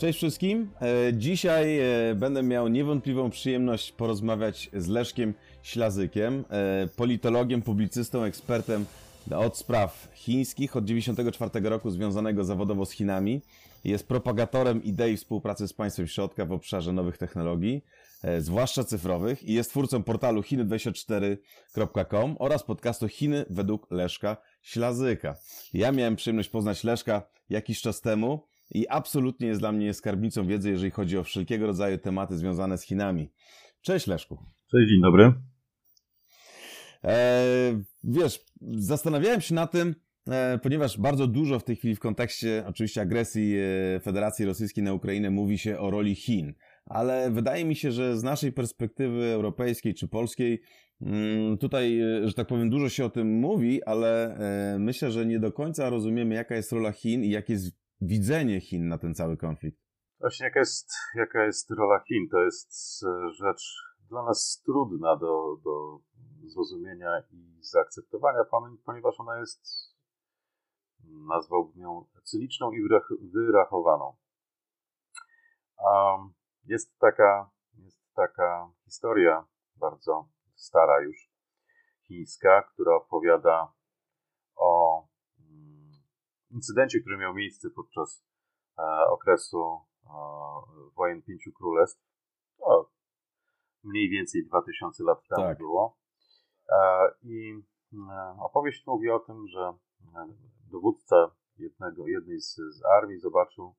Cześć wszystkim. E, dzisiaj e, będę miał niewątpliwą przyjemność porozmawiać z Leszkiem Ślazykiem, e, politologiem, publicystą, ekspertem od spraw chińskich, od 1994 roku związanego zawodowo z Chinami. Jest propagatorem idei współpracy z państwem środka w obszarze nowych technologii, zwłaszcza cyfrowych i jest twórcą portalu chiny24.com oraz podcastu Chiny według Leszka Ślazyka. Ja miałem przyjemność poznać Leszka jakiś czas temu i absolutnie jest dla mnie skarbnicą wiedzy, jeżeli chodzi o wszelkiego rodzaju tematy związane z Chinami. Cześć Leszku. Cześć, dzień dobry. E, wiesz, zastanawiałem się na tym, e, ponieważ bardzo dużo w tej chwili w kontekście oczywiście agresji e, Federacji Rosyjskiej na Ukrainę mówi się o roli Chin, ale wydaje mi się, że z naszej perspektywy europejskiej czy polskiej mm, tutaj, e, że tak powiem, dużo się o tym mówi, ale e, myślę, że nie do końca rozumiemy, jaka jest rola Chin i jakie jest widzenie Chin na ten cały konflikt? Właśnie jaka jest, jaka jest rola Chin? To jest e, rzecz dla nas trudna do, do zrozumienia i zaakceptowania, ponieważ ona jest, nazwałbym ją cyniczną i wyrachowaną. Jest taka, jest taka historia bardzo stara już, chińska, która opowiada o incydencie, który miał miejsce podczas e, okresu e, wojen pięciu królestw. Mniej więcej 2000 lat temu tak. było. E, I opowieść mówi o tym, że dowódca jednego, jednej z, z armii zobaczył,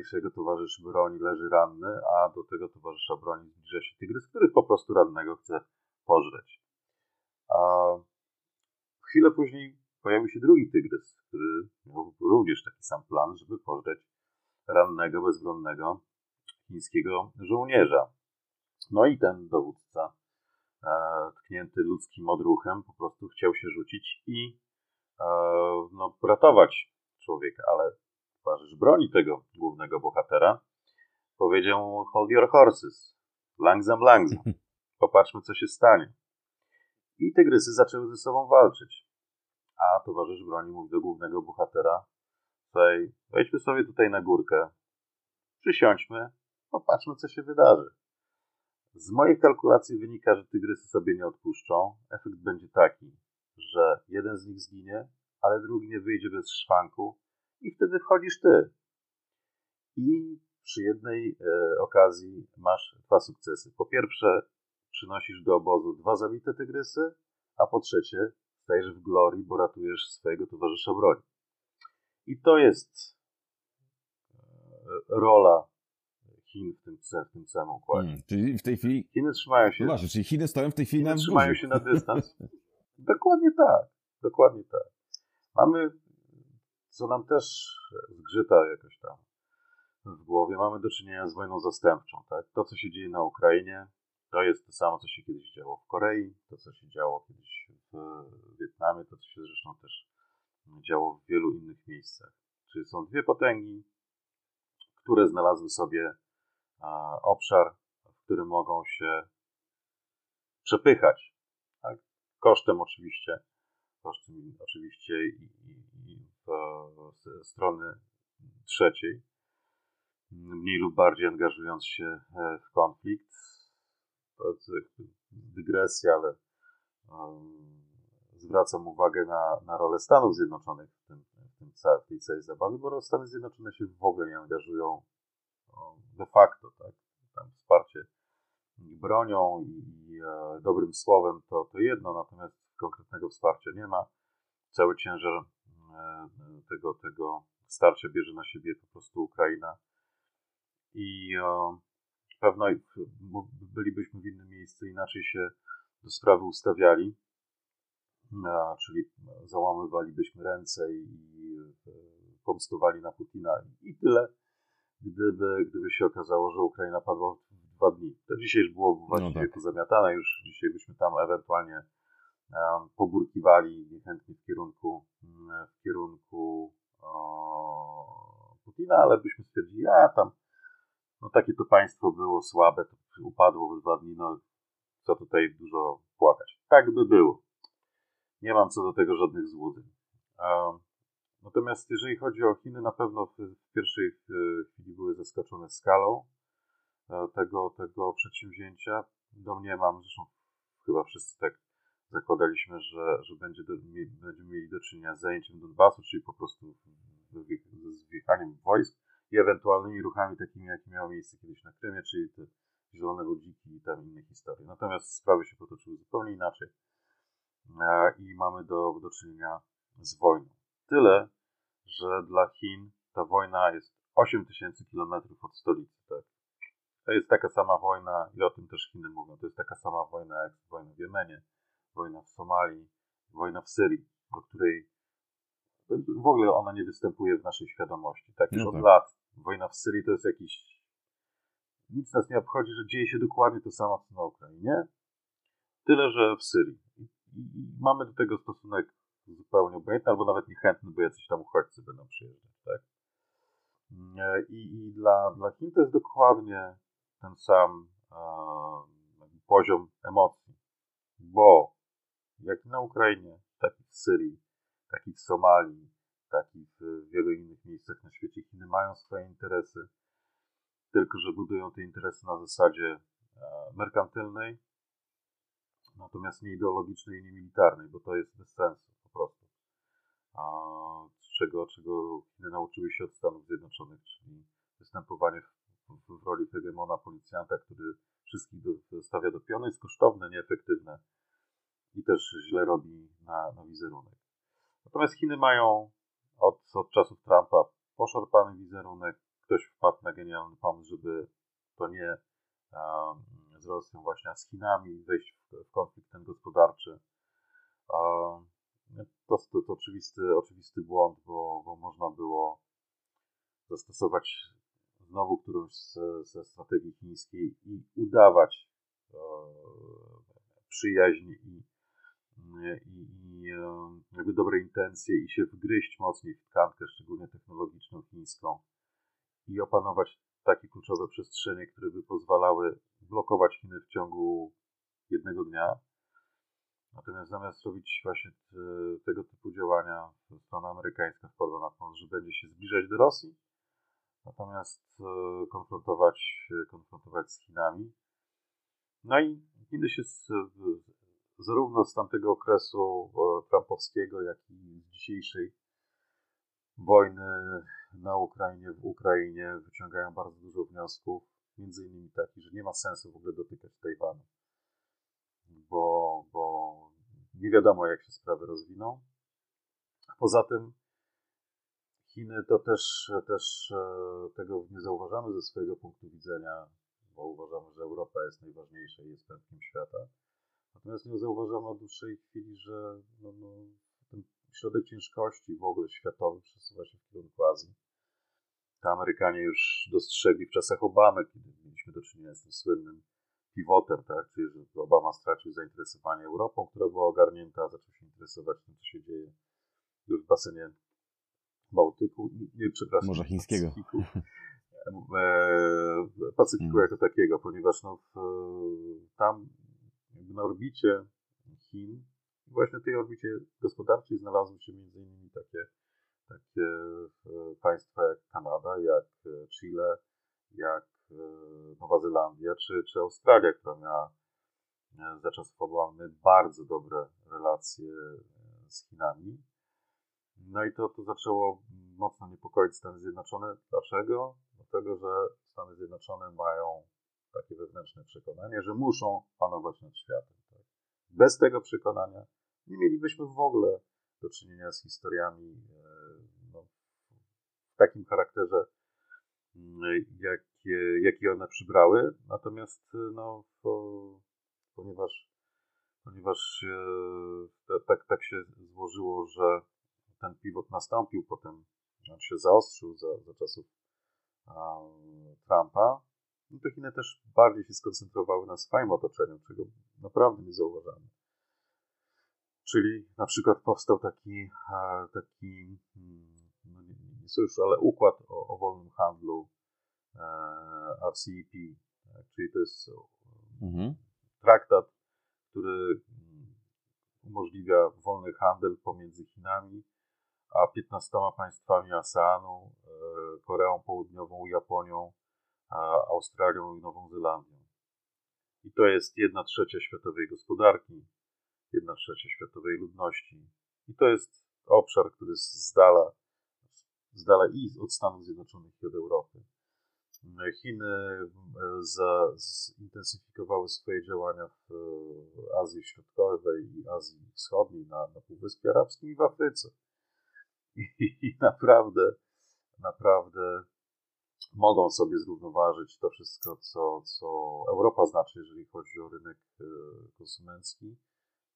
iż jego towarzysz broni leży ranny, a do tego towarzysza broni zbliża się tygrys, który po prostu rannego chce pożreć. Chwilę później pojawił się drugi tygrys, który miał również taki sam plan, żeby pożreć rannego, bezbronnego chińskiego żołnierza. No i ten dowódca, e, tknięty ludzkim odruchem, po prostu chciał się rzucić i e, no, ratować człowieka, ale towarzysz broni tego głównego bohatera powiedział hold your horses, langsam, langsam, popatrzmy co się stanie. I tygrysy zaczęły ze sobą walczyć a towarzysz broni mówi do głównego bohatera tutaj wejdźmy sobie tutaj na górkę, przysiądźmy, popatrzmy co się wydarzy. Z moich kalkulacji wynika, że tygrysy sobie nie odpuszczą. Efekt będzie taki, że jeden z nich zginie, ale drugi nie wyjdzie bez szwanku i wtedy wchodzisz ty. I przy jednej e, okazji masz dwa sukcesy. Po pierwsze, przynosisz do obozu dwa zabite tygrysy, a po trzecie, stajesz w glorii, bo ratujesz swojego towarzysza broni. I to jest e, rola Chin w tym, w tym samym układzie. Hmm, czyli w tej chwili... Chiny trzymają się... No właśnie, czyli Chiny stoją w tej chwili Chiny na trzymają się na dystans. dokładnie tak. Dokładnie tak. Mamy, co nam też zgrzyta jakoś tam w głowie, mamy do czynienia z wojną zastępczą. Tak? To, co się dzieje na Ukrainie, to jest to samo, co się kiedyś działo w Korei, to, co się działo kiedyś w Wietnamie, to, co się zresztą też działo w wielu innych miejscach. Czyli są dwie potęgi, które znalazły sobie obszar, w którym mogą się przepychać. Tak? Kosztem oczywiście, kosztem oczywiście i, i, i w, strony trzeciej, mniej lub bardziej angażując się e, w konflikt, dygresja, ale um, zwracam uwagę na, na rolę Stanów Zjednoczonych w, tym, w, tym, w tej całej zabawie, bo Stany Zjednoczone się w ogóle nie angażują de facto, tak? Tam wsparcie bronią i, e, dobrym słowem to, to jedno, natomiast konkretnego wsparcia nie ma. Cały ciężar e, tego, tego wsparcia bierze na siebie po prostu Ukraina. I e, pewno bylibyśmy w innym miejscu, inaczej się do sprawy ustawiali, czyli załamywalibyśmy ręce i pomstowali na Putina i tyle, gdyby, gdyby się okazało, że Ukraina padła w dwa dni. To dzisiaj już było właściwie no tak. pozamiatane, już dzisiaj byśmy tam ewentualnie poburkiwali niechętnie w kierunku, w kierunku Putina, ale byśmy stwierdzili, a tam no takie to państwo było słabe, to upadło w dwa dni, no co tutaj dużo płakać. Tak by było. Nie mam co do tego żadnych złudzeń. Natomiast jeżeli chodzi o Chiny, na pewno w, pierwszej chwili były zaskoczone skalą e, tego, tego przedsięwzięcia. Domniemam, zresztą chyba wszyscy tak zakładaliśmy, że, że będzie do, będziemy mieli do czynienia z zajęciem Donbasu, czyli po prostu z wjechaniem wojsk i ewentualnymi ruchami takimi, jakie miało miejsce kiedyś na Krymie, czyli te zielone ludziki i tam inne historie. Natomiast sprawy się potoczyły zupełnie inaczej i mamy do, do czynienia z wojną. Tyle, że dla Chin ta wojna jest 8 tysięcy kilometrów od stolicy. Tak? To jest taka sama wojna, i o tym też Chiny mówią, to jest taka sama wojna jak wojna w Jemenie, wojna w Somalii, wojna w Syrii, o której w ogóle ona nie występuje w naszej świadomości. Tak już no tak. od lat. Wojna w Syrii to jest jakiś. Nic nas nie obchodzi, że dzieje się dokładnie to samo, co na Ukrainie. Tyle, że w Syrii. I, mamy do tego stosunek zupełnie obojętny, albo nawet niechętny, bo jacyś tam uchodźcy będą przyjeżdżać, tak? I, i dla, dla Chin to jest dokładnie ten sam e, poziom emocji, bo jak na Ukrainie, tak i w Syrii, tak i w Somalii, tak i w wielu innych miejscach na świecie, Chiny mają swoje interesy, tylko że budują te interesy na zasadzie e, merkantylnej, natomiast nie ideologicznej i nie militarnej, bo to jest bez sensu po prostu. A, czego, czego Chiny nauczyły się od Stanów Zjednoczonych, czyli występowanie w, w, w roli hegemona, policjanta, który wszystkich stawia do piony, jest kosztowne, nieefektywne i też źle robi na, na wizerunek. Natomiast Chiny mają od, od czasów Trumpa poszarpany wizerunek. Ktoś wpadł na genialny pomysł, żeby to nie z Rosją właśnie, a z Chinami wejść w, w konflikt ten gospodarczy. Um, to, to, to oczywisty, oczywisty błąd, bo, bo można było zastosować znowu którąś ze strategii chińskiej i udawać e, przyjaźń i, i, i jakby dobre intencje i się wgryźć mocniej w tkankę, szczególnie technologiczną chińską i opanować takie kluczowe przestrzenie, które by pozwalały blokować Chiny w ciągu jednego dnia, Natomiast zamiast robić właśnie tego typu działania, strona amerykańska wpadła na pomysł, że będzie się zbliżać do Rosji, natomiast e, konfrontować, konfrontować z Chinami. No i Chiny się z, zarówno z tamtego okresu e, trumpowskiego, jak i z dzisiejszej wojny na Ukrainie, w Ukrainie wyciągają bardzo dużo wniosków, między innymi taki, że nie ma sensu w ogóle dotykać Tajwanu, bo, bo nie wiadomo, jak się sprawy rozwiną. Poza tym Chiny to też, też e, tego nie zauważamy ze swojego punktu widzenia, bo uważamy, że Europa jest najważniejsza i jest pętkiem świata. Natomiast nie zauważamy od dłuższej chwili, że no, no, ten środek ciężkości w ogóle światowy przesuwa się w kierunku Azji. To Amerykanie już dostrzegli w czasach Obamy, kiedy mieliśmy do czynienia z tym słynnym pivotem, tak? czyli że Obama stracił zainteresowanie Europą, która była ogarnięta, a zaczął się interesować tym, co się dzieje w basenie Bałtyku, nie, przepraszam, Morza Chińskiego. Pacyfiku, e, Pacyfiku hmm. jako takiego, ponieważ no, w, tam na orbicie Chin, właśnie tej orbicie gospodarczej znalazły się innymi takie, takie e, państwa jak Kanada, jak Chile, jak E, Nowa Zelandia czy, czy Australia, która miała e, za czasów Obamy bardzo dobre relacje e, z Chinami. No i to, to zaczęło mocno niepokoić Stany Zjednoczone. Dlaczego? Dlatego, że Stany Zjednoczone mają takie wewnętrzne przekonanie, że muszą panować nad światem. Tak? Bez tego przekonania nie mielibyśmy w ogóle do czynienia z historiami no, w takim charakterze, jak jakie, jakie one przybrały. Natomiast no, ponieważ, ponieważ e, tak, tak się złożyło, że ten pivot nastąpił, potem on się zaostrzył za, za czasów a, Trumpa, no to Chiny też bardziej się skoncentrowały na swoim otoczeniu, czego naprawdę nie zauważamy. Czyli na przykład powstał taki, taki hmm, no nie, nie sojusz, ale układ o, o wolnym handlu E, RCEP, tak? czyli to jest mhm. traktat, który mm, umożliwia wolny handel pomiędzy Chinami a 15 państwami ASEANu, Koreą Południową, Japonią, Australią i Nową Zelandią. I to jest jedna trzecia światowej gospodarki, jedna trzecia światowej ludności. I to jest obszar, który z dala, z dala i od Stanów Zjednoczonych i od Europy. Chiny e, zintensyfikowały swoje działania w Azji Środkowej i Azji Wschodniej, na, na Półwyspie Arabskim i w Afryce. I, i naprawdę, naprawdę mogą sobie zrównoważyć to wszystko, co, co Europa znaczy, jeżeli chodzi o rynek e, konsumencki,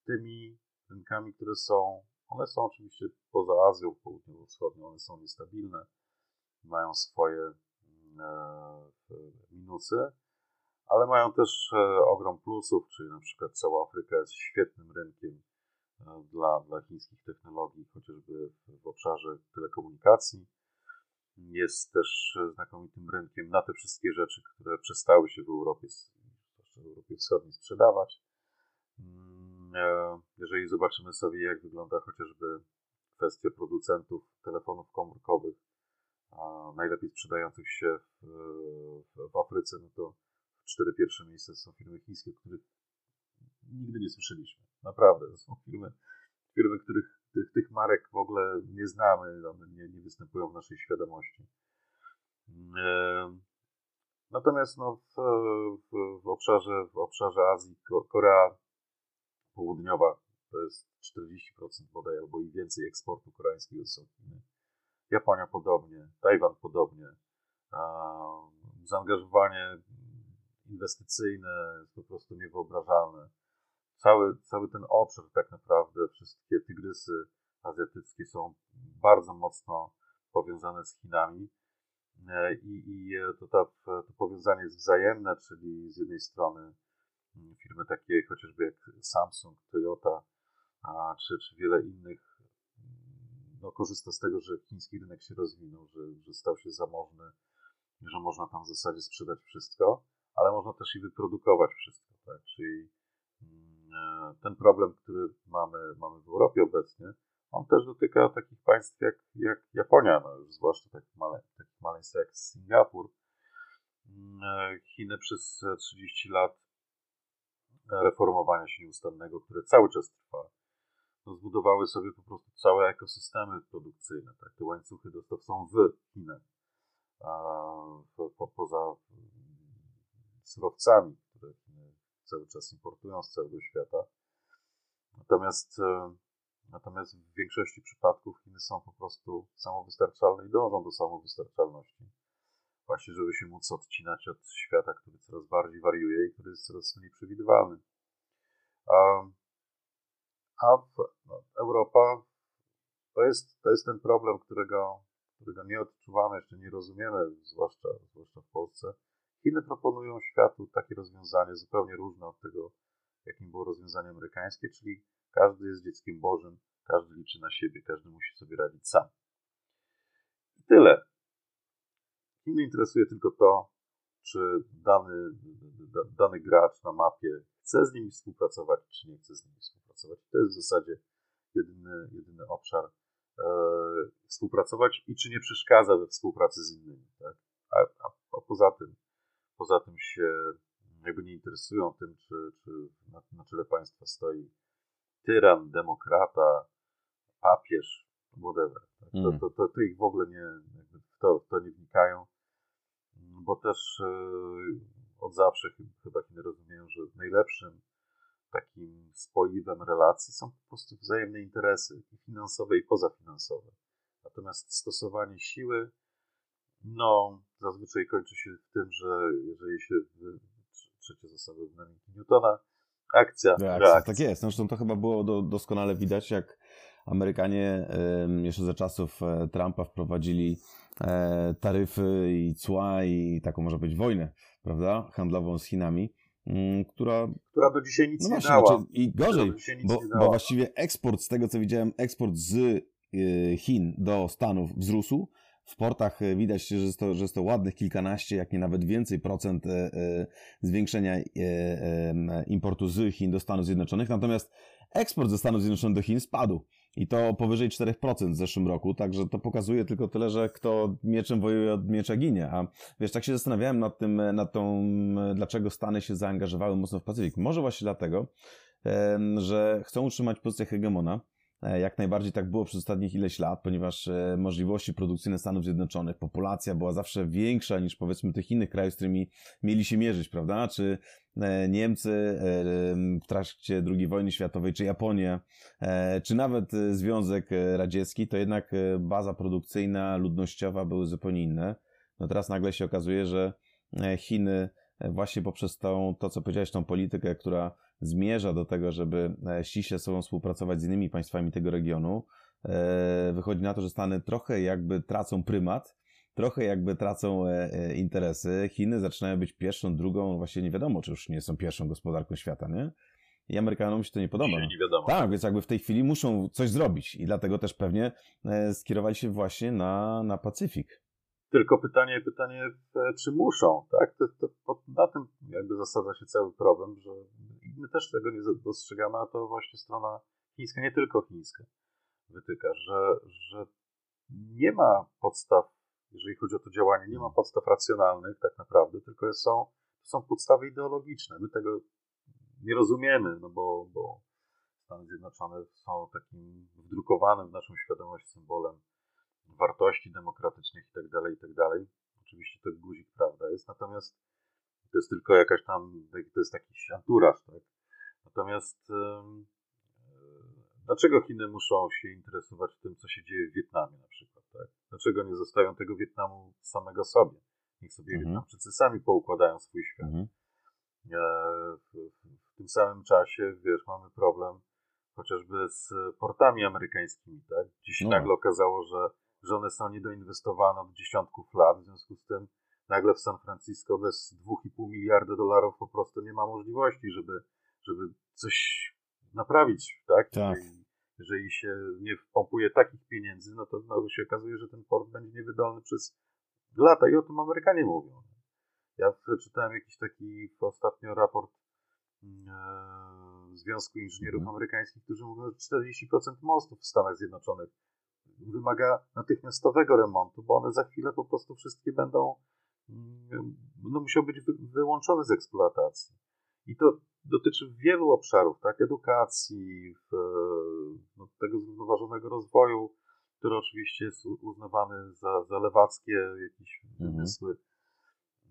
tymi rynkami, które są, one są oczywiście poza Azją Południowo-Wschodnią, one są niestabilne, mają swoje mm, e, minusy, ale mają też e, ogrom plusów, czyli na przykład cała Afryka jest świetnym rynkiem dla, dla chińskich technologii, chociażby w obszarze telekomunikacji jest też znakomitym rynkiem na te wszystkie rzeczy, które przestały się w Europie, w Europie Wschodniej sprzedawać. Mm, e, jeżeli zobaczymy sobie, jak wygląda chociażby kwestia producentów telefonów komórkowych, najlepiej sprzedających się w, w, Afryce, no to cztery pierwsze miejsca są firmy chińskie, których nigdy nie słyszeliśmy. Naprawdę, to są firmy, firmy, których tych, tych marek w ogóle nie znamy, one nie, nie występują w naszej świadomości. Natomiast no, w, w, w, obszarze, w obszarze Azji Korea Południowa to jest 40% bodaj albo i więcej eksportu koreańskiego są Chiny. Japonia podobnie, Tajwan podobnie. Zaangażowanie inwestycyjne jest po prostu niewyobrażalne cały, cały ten obszar tak naprawdę, wszystkie tygrysy azjatyckie są bardzo mocno powiązane z Chinami. E, I, i to, to, to powiązanie jest wzajemne, czyli z jednej strony firmy takie chociażby jak Samsung, Toyota, a, czy, czy wiele innych no, korzysta z tego, że chiński rynek się rozwinął, że, że stał się zamożny, że można tam w zasadzie sprzedać wszystko, ale można też i wyprodukować wszystko. Tak? Czyli ten problem, który mamy, mamy w Europie obecnie, on też dotyka takich państw jak, jak Japonia, no już zwłaszcza takich, male, takich maleństw jak Singapur. Mm, Chiny przez 30 lat reformowania się nieustannego, które cały czas trwa, no zbudowały sobie po prostu całe ekosystemy produkcyjne. Tak? Te łańcuchy dostaw są w Chinach. Po, po, poza surowcami, które Chiny cały czas importują z całego świata. Natomiast, e, natomiast w większości przypadków Chiny są po prostu samowystarczalne i dążą do samowystarczalności. Właśnie, żeby się móc odcinać od świata, który coraz bardziej wariuje i który jest coraz mniej przewidywalny. A, a w, no, Europa to jest, to jest ten problem, którego, którego nie odczuwamy, jeszcze nie rozumiemy, zwłaszcza, zwłaszcza w Polsce Chiny proponują światu takie rozwiązanie zupełnie różne od tego, jakim było rozwiązanie amerykańskie, czyli każdy jest dzieckiem Bożym, każdy liczy na siebie, każdy musi sobie radzić sam. I tyle. Chiny interesuje tylko to, czy dany, dany gracz na mapie chce z nimi współpracować, czy nie chce z nimi współpracować. To jest w zasadzie jedyny, jedyny obszar e, współpracować i czy nie przeszkadza we współpracy z innymi. Tak? A, a, a poza tym poza tym się jakby nie interesują tym, czy, czy na, na czele państwa stoi tyran, demokrata, papież, whatever. Tak? To, mm. to, to, to, ich w ogóle nie, w to, w to nie wnikają, bo też yy, od zawsze chyba Chiny rozumieją, że najlepszym takim spoiwem relacji są po prostu wzajemne interesy i finansowe i pozafinansowe. Natomiast stosowanie siły no, zazwyczaj kończy się w tym, że jeżeli się trzecia zasada dynamiki Newtona, akcja, reakcja. reakcja. Tak jest. Zresztą to chyba było do, doskonale widać, jak Amerykanie jeszcze za czasów e, Trumpa wprowadzili e, taryfy i cła i taką może być wojnę, prawda, handlową z Chinami. Mm, która, która do dzisiaj nic no właśnie, nie dała. I gorzej, bo, bo właściwie eksport, z tego co widziałem, eksport z e, Chin do Stanów wzrósł, w portach e, widać, że jest, to, że jest to ładnych kilkanaście, jak nie nawet więcej procent e, e, zwiększenia importu z Chin do Stanów Zjednoczonych. Natomiast eksport ze Stanów Zjednoczonych do Chin spadł. I to powyżej 4% w zeszłym roku, także to pokazuje tylko tyle, że kto mieczem wojuje od miecza ginie. A wiesz, tak się zastanawiałem nad tym, nad tą, dlaczego Stany się zaangażowały mocno w Pacyfik. Może właśnie dlatego, że chcą utrzymać pozycję hegemona, jak najbardziej tak było przez ostatnich ileś lat, ponieważ e, możliwości produkcyjne Stanów Zjednoczonych, populacja była zawsze większa niż powiedzmy tych innych krajów, z którymi mieli się mierzyć, prawda? Czy e, Niemcy w trakcie II wojny światowej, czy Japonia, czy nawet Związek Radziecki, to jednak baza produkcyjna, ludnościowa były zupełnie inne. No teraz nagle się okazuje, że Chiny właśnie poprzez tą, to, co powiedziałeś, tą politykę, która zmierza do tego, żeby e, ściśle ze sobą współpracować z innymi państwami tego regionu, e, wychodzi na to, że Stany trochę jakby tracą prymat, trochę jakby tracą e, interesy. Chiny zaczynają być pierwszą, drugą, właśnie nie wiadomo, czy już nie są pierwszą gospodarką świata, nie? I Amerykanom się to nie podoba. Nie wiadomo. Tak, więc jakby w tej chwili muszą coś zrobić i dlatego też pewnie skierowali się właśnie na, na Pacyfik. Tylko pytanie, pytanie, czy muszą, tak? To, to, to, na tym jakby zasadza się cały problem, że my też tego nie dostrzegamy, a to właśnie strona chińska, nie tylko chińska, wytyka, że, że nie ma podstaw, jeżeli chodzi o to działanie, nie ma podstaw racjonalnych tak naprawdę, tylko są, są podstawy ideologiczne. My tego nie rozumiemy, no bo, bo Stany Zjednoczone są takim wdrukowanym w naszą świadomość symbolem wartości demokratycznych i tak dalej, i tak dalej. Oczywiście to guzik prawda jest, natomiast to jest tylko jakaś tam, to jest jakiś anturaż, tak? Natomiast dlaczego Chiny muszą się interesować tym, co się dzieje w Wietnamie na przykład, tak? Dlaczego nie zostawią tego Wietnamu samego sobie? Niech sobie mhm. Wietnamczycy sami poukładają swój świat. Mhm. E, w, w, tym samym czasie, wiesz, mamy problem chociażby z portami amerykańskimi, tak? Dziś no. nagle okazało, że, że one są niedoinwestowane od dziesiątków lat, w związku z tym nagle w San Francisco bez 2,5 miliarda dolarów po prostu nie ma możliwości, żeby, żeby coś naprawić, tak? tak. Jeżeli, jeżeli się nie wpompuje takich pieniędzy, no to znowu się okazuje, że ten port będzie niewydolny przez lata i o tym Amerykanie mówią. Ja czytałem jakiś taki ostatnio raport mm, e, Związku Inżynierów mhm. Amerykańskich, którzy mówią, że 40% mostów w Stanach Zjednoczonych wymaga natychmiastowego remontu, bo one za chwilę po prostu wszystkie będą no, musiał być wy, wyłączony z eksploatacji. I to dotyczy wielu obszarów, tak? Edukacji, w, no, tego zrównoważonego rozwoju, który oczywiście jest uznawany za, za lewackie jakieś mhm. wymysły,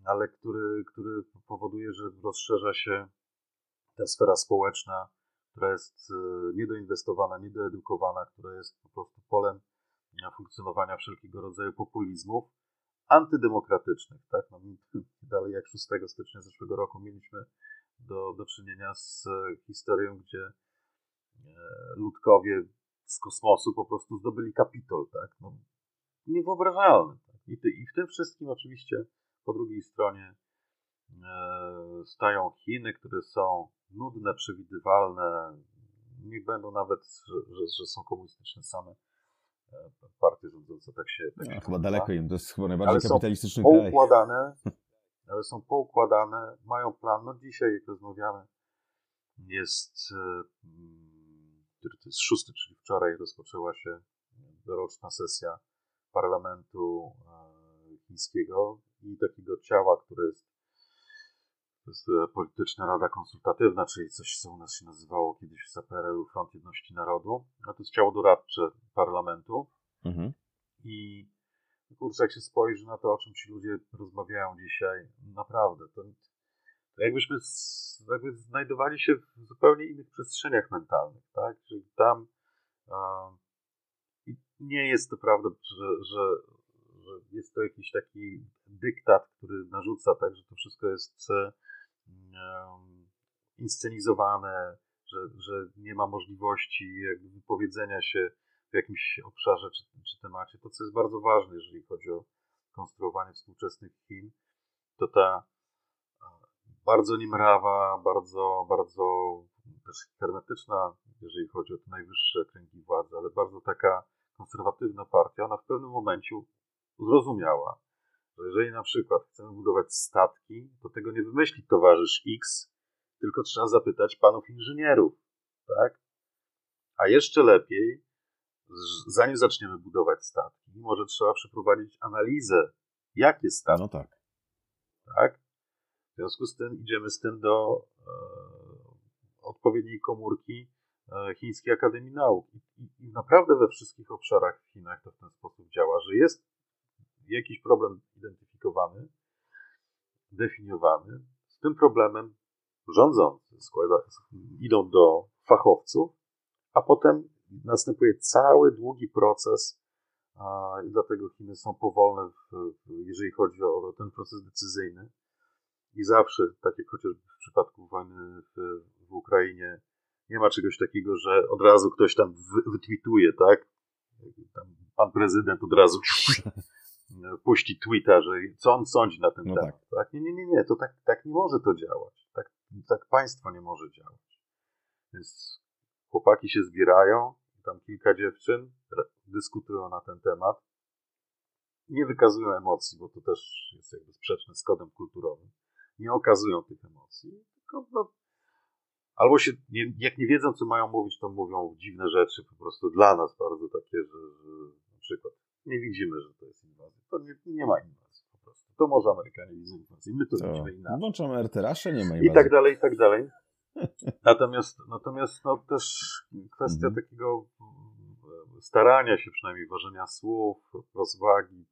ale który, który powoduje, że rozszerza się ta sfera społeczna, która jest e, niedoinwestowana, niedoedukowana, która jest po prostu polem funkcjonowania wszelkiego rodzaju populizmów antydemokratycznych. Tak? No, dalej jak 6 stycznia zeszłego roku mieliśmy do, do czynienia z historią, gdzie e, ludkowie z kosmosu po prostu zdobyli Kapitol. Tak? No, niewyobrażalne. Tak? I, ty, I w tym wszystkim oczywiście po drugiej stronie e, stają Chiny, które są nudne, przewidywalne, niech będą nawet, że, że są komunistyczne same partie rządzące tak się... Tak no, się chyba daleko im, to jest chyba najbardziej ale kapitalistyczny kraj. Poukładane, ale są poukładane, mają plan. No dzisiaj, jak rozmawiamy, jest, e, mm, który to jest szósty, czyli wczoraj rozpoczęła się doroczna sesja parlamentu e, chińskiego i takiego ciała, które jest jest e, polityczna rada konsultatywna, czyli coś, co u nas się nazywało kiedyś w ZPRL-u Front Jedności Narodu. A to jest ciało doradcze parlamentu. Mhm. I kurczę, jak się spojrzy na to, o czym ci ludzie rozmawiają dzisiaj, naprawdę, to, to jakbyśmy z, jakby znajdowali się w zupełnie innych przestrzeniach mentalnych, tak? Czyli tam nie jest to prawda, że, że, że jest to jakiś taki dyktat, który narzuca, tak, że to wszystko jest inscenizowane, że, że nie ma możliwości jakby wypowiedzenia się w jakimś obszarze czy, czy temacie. To, co jest bardzo ważne, jeżeli chodzi o konstruowanie współczesnych Chin, to ta bardzo nimrawa, bardzo, bardzo też hermetyczna, jeżeli chodzi o te najwyższe kręgi władzy, ale bardzo taka konserwatywna partia, ona w pewnym momencie zrozumiała, że jeżeli na przykład chcemy budować statki, to tego nie wymyśli towarzysz X, tylko trzeba zapytać panów inżynierów, tak? A jeszcze lepiej zanim zaczniemy budować statki, może trzeba przeprowadzić analizę, jakie statki. No tak. tak? W związku z tym idziemy z tym do e, odpowiedniej komórki e, Chińskiej Akademii Nauk. I, i, I naprawdę we wszystkich obszarach w Chinach to w ten sposób działa, że jest jakiś problem identyfikowany, definiowany. Z tym problemem rządzący składa, idą do fachowców, a potem następuje cały długi proces i dlatego Chiny są powolne, w, jeżeli chodzi o ten proces decyzyjny. I zawsze, tak jak chociażby w przypadku wojny w, w Ukrainie, nie ma czegoś takiego, że od razu ktoś tam wytwituje, tak? Tam pan prezydent od razu puści tweeta, że co on sądzi na ten no temat. Tak. tak. Nie, nie, nie, nie, to tak, tak nie może to działać. Tak, tak państwo nie może działać. Więc chłopaki się zbierają, tam kilka dziewczyn dyskutują na ten temat. Nie wykazują emocji, bo to też jest jakby sprzeczne z kodem kulturowym. Nie okazują tych emocji, tylko no, albo się, nie, jak nie wiedzą, co mają mówić, to mówią dziwne rzeczy, po prostu dla nas bardzo takie, że, że na przykład nie widzimy, że to jest inwazja. To nie, nie ma inwazji po prostu. To może Amerykanie widzą inwazję, my to, to widzimy inaczej. Włączamy RTRasze, nie ma inwazji. I tak dalej, i tak dalej. Natomiast, natomiast no, też kwestia mhm. takiego mm, starania się, przynajmniej ważenia słów, rozwagi,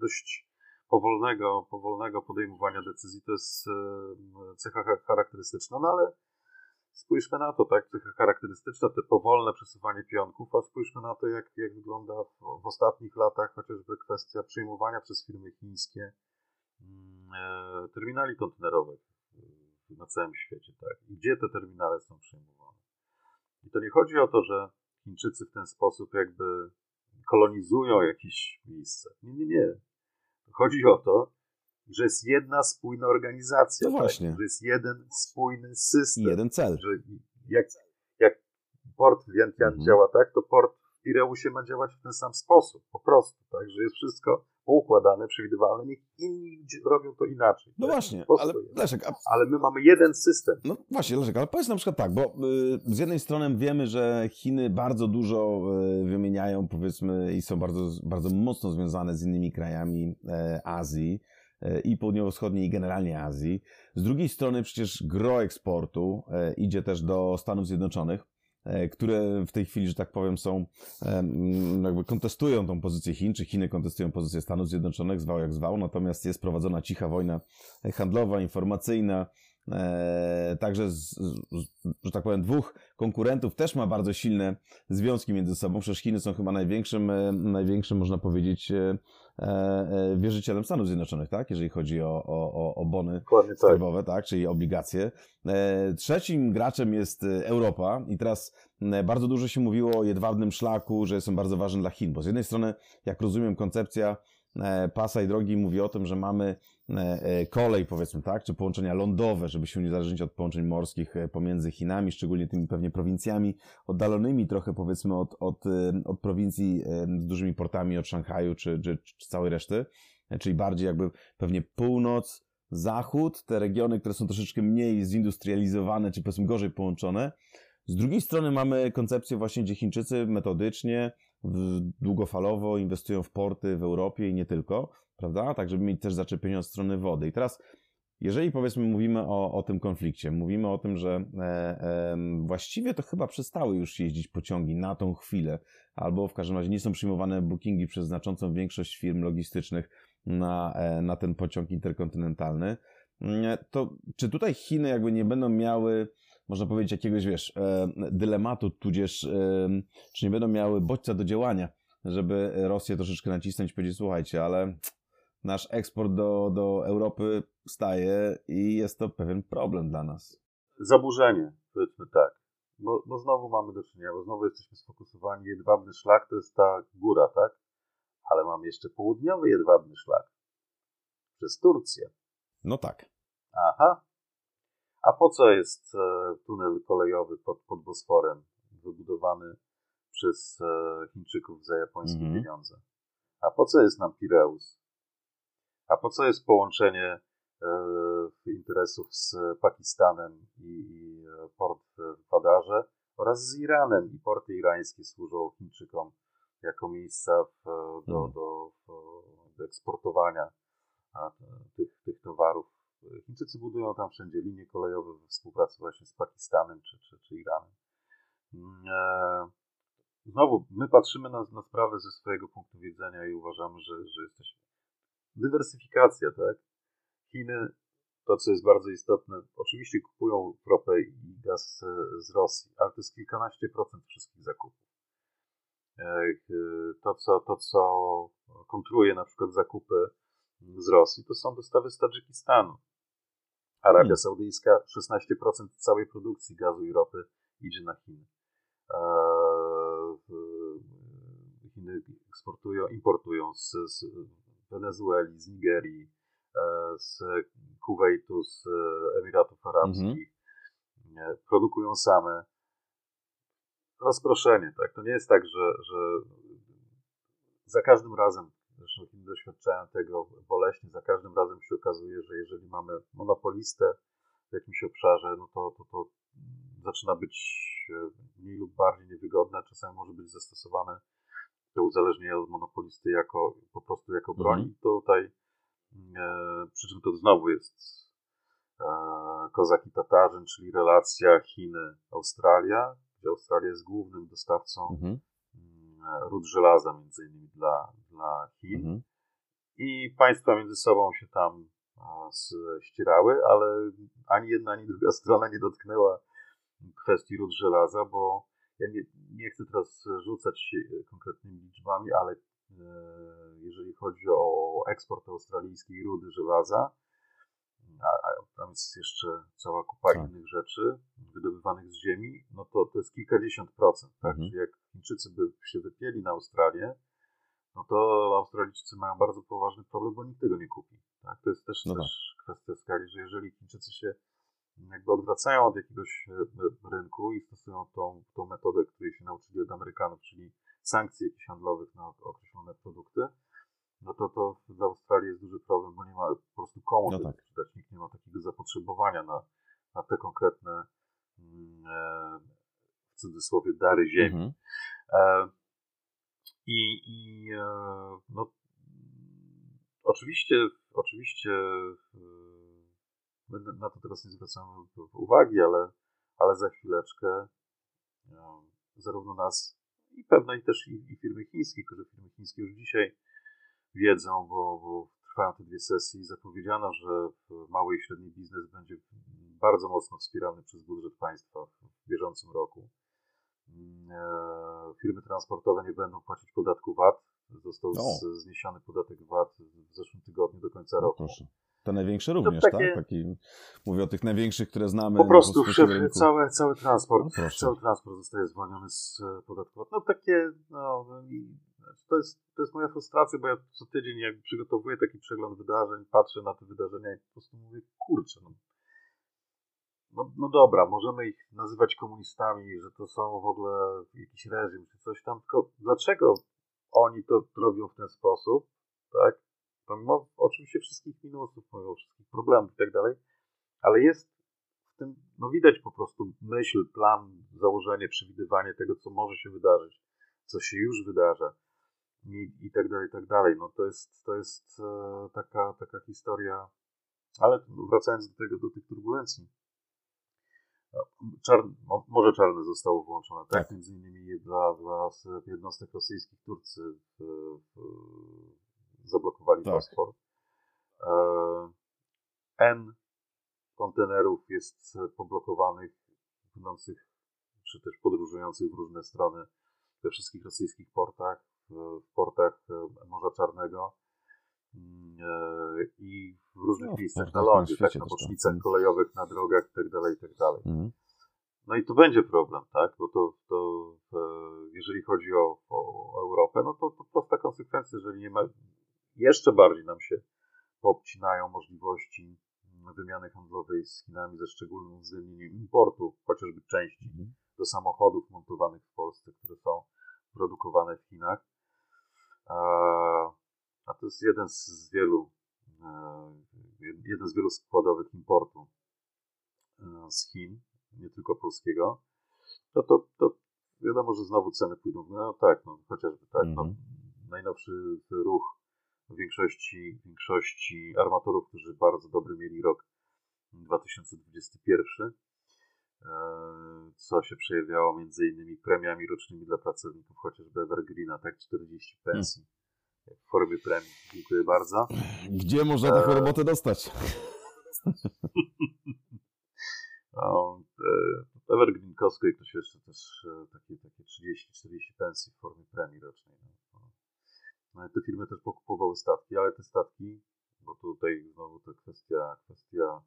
dość powolnego, powolnego podejmowania decyzji to jest e, cecha charakterystyczna, no ale spójrzmy na to, tak, cecha charakterystyczna, te powolne przesuwanie pionków, a spójrzmy na to, jak, jak wygląda w, w ostatnich latach chociażby kwestia przyjmowania przez firmy chińskie mm, e, terminali kontenerowych na całym świecie, tak? Gdzie te terminale są przyjmowane. I to nie chodzi o to, że Chińczycy w ten sposób jakby kolonizują jakieś miejsce. Nie, nie, nie. Chodzi o to, że jest jedna spójna organizacja. No właśnie. Tak? Że jest jeden spójny system. I jeden cel. Że jak, jak port w Vientiane mhm. działa tak, to port w Pireusie ma działać w ten sam sposób. Po prostu. Tak? Że jest wszystko poukładane, przewidywalne, niech inni robią to inaczej. No tak? właśnie, ale Leszek... A... Ale my mamy jeden system. No właśnie, Leszek, ale powiedz na przykład tak, bo y, z jednej strony wiemy, że Chiny bardzo dużo y, wymieniają, powiedzmy, i są bardzo, bardzo mocno związane z innymi krajami y, Azji i południowo-wschodniej, i generalnie Azji. Z drugiej strony przecież gro eksportu e, idzie też do Stanów Zjednoczonych. E, które w tej chwili, że tak powiem, są, jakby kontestują tą pozycję Chin, czy Chiny kontestują pozycję Stanów Zjednoczonych, zwał jak zwał, natomiast jest prowadzona cicha wojna handlowa, informacyjna, e, także, z, z, że tak powiem, dwóch konkurentów też ma bardzo silne związki między sobą. Przecież Chiny są chyba największym, e, największym można powiedzieć, E, e, wierzycielem Stanów Zjednoczonych, tak? Jeżeli chodzi o, o, o bony tak. skarbowe, tak. tak? Czyli obligacje. E, trzecim graczem jest Europa i teraz bardzo dużo się mówiło o jedwabnym szlaku, że są bardzo ważne dla Chin, bo z jednej strony, jak rozumiem, koncepcja E, pasa i drogi mówi o tym, że mamy e, e, kolej, powiedzmy tak, czy połączenia lądowe, żeby się uzależnić od połączeń morskich pomiędzy Chinami, szczególnie tymi pewnie prowincjami oddalonymi trochę powiedzmy od, od, od prowincji z dużymi portami, od Szanghaju czy, czy, czy całej reszty, czyli bardziej jakby pewnie północ, zachód, te regiony, które są troszeczkę mniej zindustrializowane, czy powiedzmy gorzej połączone. Z drugiej strony mamy koncepcję właśnie, gdzie Chińczycy metodycznie długofalowo inwestują w porty w Europie i nie tylko, prawda? Tak, żeby mieć też zaczepienie od strony wody. I teraz, jeżeli powiedzmy mówimy o, o tym konflikcie, mówimy o tym, że e, e, właściwie to chyba przestały już jeździć pociągi na tą chwilę, albo w każdym razie nie są przyjmowane bookingi przez znaczącą większość firm logistycznych na, e, na ten pociąg interkontynentalny, mm, to czy tutaj Chiny jakby nie będą miały można powiedzieć, jakiegoś, wiesz, e, dylematu, tudzież e, czy nie będą miały bodźca do działania, żeby Rosję troszeczkę nacisnąć i powiedzieć, słuchajcie, ale nasz eksport do, do Europy staje i jest to pewien problem dla nas. Zaburzenie, powiedzmy tak. Bo, bo znowu mamy do czynienia, bo znowu jesteśmy sfokusowani, jedwabny szlak to jest ta góra, tak? Ale mamy jeszcze południowy jedwabny szlak. Przez Turcję. No tak. Aha, a po co jest e, tunel kolejowy pod, pod Bosforem, wybudowany przez e, Chińczyków za japońskie mm -hmm. pieniądze? A po co jest nam Pireus? A po co jest połączenie e, interesów z Pakistanem i, i port w Padarze? oraz z Iranem. I porty irańskie służą Chińczykom jako miejsca w, do, Mhm. do, do eksportowania a, tych, tych towarów. Chińczycy budują tam wszędzie linie kolejowe we współpracy właśnie z Pakistanem czy, czy, czy Iranem. Mm, e, Znowu, my patrzymy na, na sprawę ze swojego punktu widzenia i uważamy, że, że jesteśmy. Dywersyfikacja, tak? Chiny, to co jest bardzo istotne, oczywiście kupują ropę i gaz e, z Rosji, ale to jest kilkanaście procent wszystkich zakupów. E, To co, to, co kontruje na przykład zakupy z Rosji, to są dostawy z Tadżykistanu. Arabia Hmm. Saudyjska 16% całej produkcji gazu i ropy idzie na Chiny. W- Chiny eksportują, importują z, z Wenezueli, z Nigerii, e, z Kuwejtu, z Emiratów Arabskich. Nie, Produkują same. Rozproszenie, tak? To nie jest tak, że, że za każdym razem, zresztą Chiny doświadczają tego boleśnie, za każdym razem się okazuje, że jeżeli mamy monopolistę w jakimś obszarze, no to, to, to zaczyna być e, mniej lub bardziej niewygodne, czasami może być zastosowane to uzależnienie od monopolisty jako, po prostu jako broń. Mhm. Tutaj, e, przy czym to znowu jest e, kozak i tatarzyn, czyli relacja Chiny-Australia, gdzie Australia jest głównym dostawcą Mhm. Mm, ród żelaza między innymi dla, dla Chin Mhm. i państwa między sobą się tam e, ścierały, ale ani jedna, ani druga strona nie dotknęła kwestii ród żelaza, bo ja nie, nie chcę teraz rzucać się konkretnymi liczbami, ale e, jeżeli chodzi o eksport australijskiej rudy żelaza, a, a tam jest jeszcze cała kupa Tak. innych rzeczy wydobywanych z ziemi, no to to jest kilkadziesiąt procent. Tak? Mhm. Czyli jak Chińczycy by się wypieli na Australię, no to Australijczycy mają bardzo poważny problem, bo nikt tego nie kupi. Tak? To jest też, No tak. też kwestia skali, że jeżeli Chińczycy się jakby odwracają od jakiegoś e, rynku i stosują tą, tą metodę, której się nauczyli od Amerykanów, czyli sankcji jakichś handlowych na określone produkty, no to to dla Australii jest duży problem, bo nie ma po prostu komu No tak. sprzedać. Nikt nie ma takiego zapotrzebowania na, na te konkretne mm, e, w cudzysłowie dary ziemi. Mhm. E, I, i e, no, oczywiście, oczywiście e, na to teraz nie zwracamy uwagi, ale, ale za chwileczkę e, zarówno nas i pewno i też i, i firmy chińskie, które firmy chińskie już dzisiaj wiedzą, bo, bo trwają te dwie sesje i zapowiedziano, że mały i średni biznes będzie bardzo mocno wspierany przez budżet państwa w bieżącym roku. E, Firmy transportowe nie będą płacić podatku VAT. Został O. z, zniesiony podatek VAT w zeszłym tygodniu do końca No roku. proszę. Te największe również, takie- tak? Taki, mówię o tych największych, które znamy. Po prostu rynku. cały, cały transport, No cały transport zostaje zwolniony z podatku VAT. No takie, no i to jest, to jest moja frustracja, bo ja co tydzień jak przygotowuję taki przegląd wydarzeń, patrzę na te wydarzenia i po prostu mówię, kurczę, no, no, no dobra, możemy ich nazywać komunistami, że to są w ogóle jakiś reżim czy coś tam, tylko dlaczego oni to robią w ten sposób, tak? Pomimo oczywiście wszystkich minusów, pomimo wszystkich problemów i tak dalej, ale jest w tym, no widać po prostu myśl, plan, założenie, przewidywanie tego, co może się wydarzyć, co się już wydarza i, i tak dalej, i tak dalej. No to jest, to jest e, taka, taka historia, ale wracając do tego, do tych turbulencji, no, czar, mo- Morze Czarne zostało włączone, tak? Tak. Między innymi dla, dla jednostek rosyjskich Turcy w, w, zablokowali Tak. Bospor. E, N kontenerów jest poblokowanych, płynących czy też podróżujących w różne strony we wszystkich rosyjskich portach, w, portach e, Morza Czarnego mm, e, i w różnych No, miejscach na lądzie, tak, na bocznicach tak. kolejowych, na drogach itd. itd. Mhm. No i tu będzie problem, tak? Bo to, to e, jeżeli chodzi o, o Europę, no to, to prosta konsekwencja, jeżeli nie ma, jeszcze bardziej nam się poobcinają możliwości wymiany handlowej z Chinami ze szczególnym uwzględnieniem importu, chociażby części Mhm. do samochodów montowanych w Polsce, które są produkowane w Chinach. A, to jest jeden z, wielu, e, jeden z wielu składowych importu e, z Chin, nie tylko polskiego. no to, to wiadomo, że znowu ceny pójdą. No tak, no chociażby tak. No, Mhm. najnowszy ruch większości, większości armatorów, którzy bardzo dobry mieli rok 2021, e, co się przejawiało między innymi premiami rocznymi dla pracowników, chociażby Evergreena, tak, 40 pensji w formie premii. Dziękuję bardzo. Gdzie można taką Eee. robotę dostać? No, e, Evergreen Costco i ktoś jeszcze też e, takie, takie 30-40 pensji w formie premii rocznej. No, no. No i te firmy też pokupowały statki, ale te statki, bo tutaj znowu to kwestia, kwestia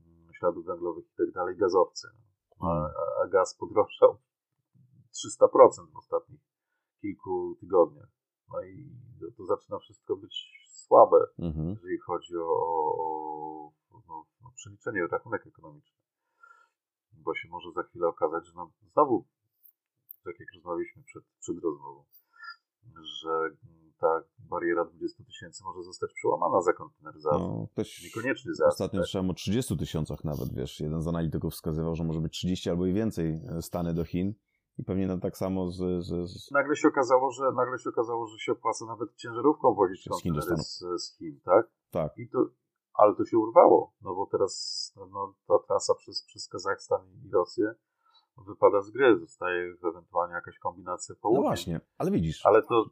mm, śladów węglowych i tak dalej, gazowce. No. A, gaz podrożał 300% w ostatnich kilku tygodniach. No i to, zaczyna wszystko być słabe Mhm. jeżeli chodzi o, o, o no, no, przeliczenie, rachunek ekonomiczny. Bo się może za chwilę okazać, że no, znowu, tak jak rozmawialiśmy przed, przed rozmową, że ta bariera 20 tysięcy może zostać przełamana za konteneryzację. No, ktoś Niekoniecznie za ostatnio słyszałem o 30 tysiącach nawet, wiesz, jeden z analityków wskazywał, że może być 30 albo i więcej e, Stany do Chin i pewnie no, tak samo z, z, z Nagle się okazało, że nagle się okazało, że się opłaca nawet ciężarówką wozić Z Chin z, z Chin, tak? tak, I to, ale to się urwało, no bo teraz no, no, ta trasa przez, przez Kazachstan i Rosję wypada z gry. Zostaje ewentualnie jakaś kombinacja no południa. właśnie, ale widzisz, Ale to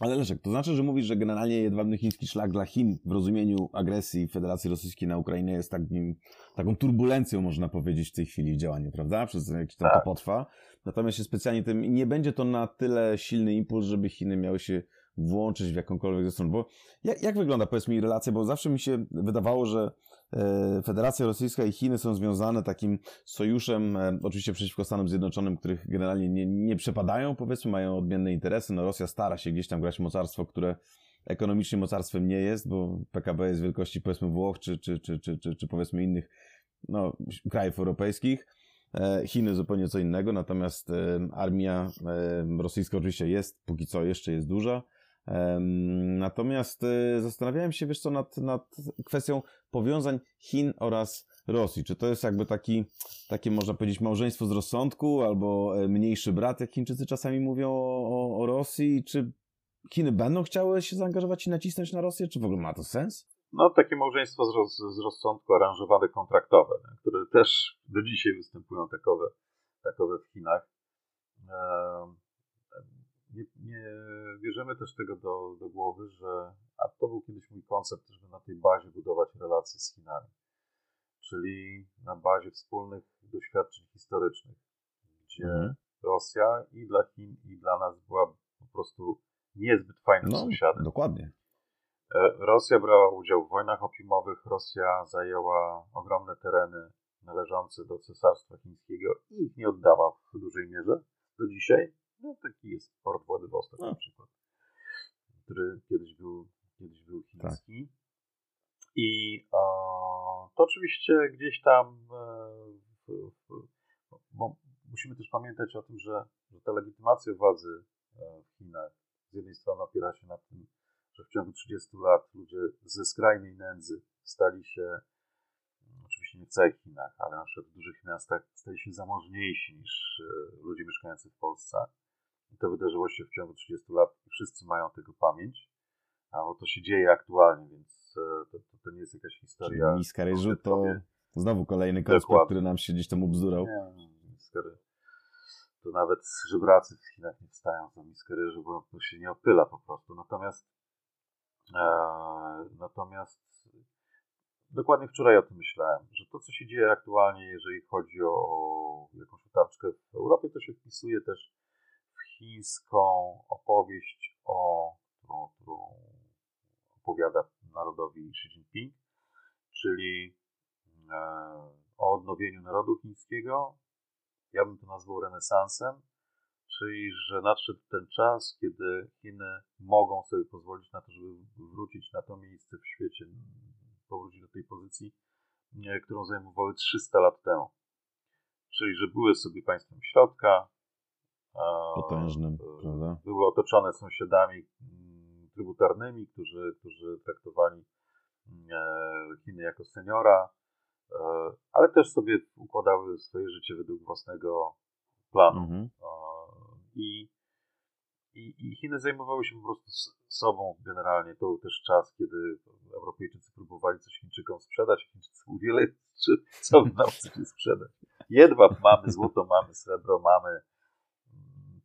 Ale Leszek, to znaczy, że mówisz, że generalnie jedwabny chiński szlak dla Chin w rozumieniu agresji Federacji Rosyjskiej na Ukrainę jest takim, taką turbulencją, można powiedzieć, w tej chwili w działaniu, prawda? Przez jakiś tam to Tak. potrwa. Natomiast się specjalnie tym nie będzie to na tyle silny impuls, żeby Chiny miały się włączyć w jakąkolwiek ze stron. Bo jak, jak wygląda, powiedz mi, relacja? Bo zawsze mi się wydawało, że Federacja Rosyjska i Chiny są związane takim sojuszem, e, oczywiście przeciwko Stanom Zjednoczonym, których generalnie nie, nie przepadają, powiedzmy, mają odmienne interesy. No Rosja stara się gdzieś tam grać mocarstwo, które ekonomicznie mocarstwem nie jest, bo PKB jest wielkości powiedzmy Włoch, czy, czy, czy, czy, czy, czy powiedzmy innych no, krajów europejskich. E, Chiny zupełnie co innego, natomiast e, armia e, rosyjska oczywiście jest, póki co jeszcze jest duża. Natomiast e, zastanawiałem się, wiesz co, nad, nad kwestią powiązań Chin oraz Rosji. Czy to jest jakby taki, takie można powiedzieć małżeństwo z rozsądku, albo e, mniejszy brat, jak Chińczycy czasami mówią o, o, Rosji? Czy Chiny będą chciały się zaangażować i nacisnąć na Rosję? Czy w ogóle ma to sens? no, takie małżeństwo z, roz, z rozsądku aranżowane kontraktowe, które też do dzisiaj występują takowe, takowe w Chinach. Em, Nie, nie bierzemy też tego do, do głowy, że a to był kiedyś mój koncept, żeby na tej bazie budować relacje z Chinami. Czyli na bazie wspólnych doświadczeń historycznych, gdzie Mhm. Rosja i dla Chin, i dla nas była po prostu niezbyt fajnym No, sąsiadem. dokładnie. E, Rosja brała udział w wojnach opiumowych, Rosja zajęła ogromne tereny należące do Cesarstwa Chińskiego i ich nie oddała w dużej mierze do dzisiaj. No, taki jest port Władywostok No. na przykład, który kiedyś był, kiedyś był Tak. chiński. I e, to oczywiście gdzieś tam, e, w, w, bo musimy też pamiętać o tym, że, że ta legitymacja władzy e, w Chinach z jednej strony opiera się na tym, że w ciągu 30 lat ludzie ze skrajnej nędzy stali się, oczywiście nie w całych Chinach, ale na przykład w dużych miastach, stali się zamożniejsi niż e, ludzie mieszkający w Polsce. I to wydarzyło się w ciągu 30 lat i wszyscy mają tego pamięć. A bo to się dzieje aktualnie, więc e, to, to, to nie jest jakaś Czyli historia. miska ryżu to znowu kolejny konspekt, który nam się gdzieś tam ubzdurał. Nie, to nawet żebracy w Chinach nie wstają za miskę ryżu, bo to się nie opyla po prostu. Natomiast e, natomiast dokładnie wczoraj o tym myślałem, że to, co się dzieje aktualnie, jeżeli chodzi o, jakąś utarczkę w Europie, to się wpisuje też chińską opowieść, o, którą, którą opowiada narodowi Xi Jinping, czyli e, o odnowieniu narodu chińskiego. Ja bym to nazwał renesansem, czyli że nadszedł ten czas, kiedy Chiny mogą sobie pozwolić na to, żeby wrócić na to miejsce w świecie, powrócić do tej pozycji, e, którą zajmowały 300 lat temu. Czyli, że były sobie państwem środka, Potężnym, e, prawda? były otoczone sąsiadami mm, trybutarnymi, którzy, którzy traktowali e, Chiny jako seniora, e, ale też sobie układały swoje życie według własnego planu. Mhm. I, i, I Chiny zajmowały się po prostu sobą generalnie. To był też czas, kiedy Europejczycy próbowali coś Chińczykom sprzedać. Chińczycy mówili, czy co nam chcecie sprzedać? Jedwab mamy, złoto mamy, srebro mamy, mm,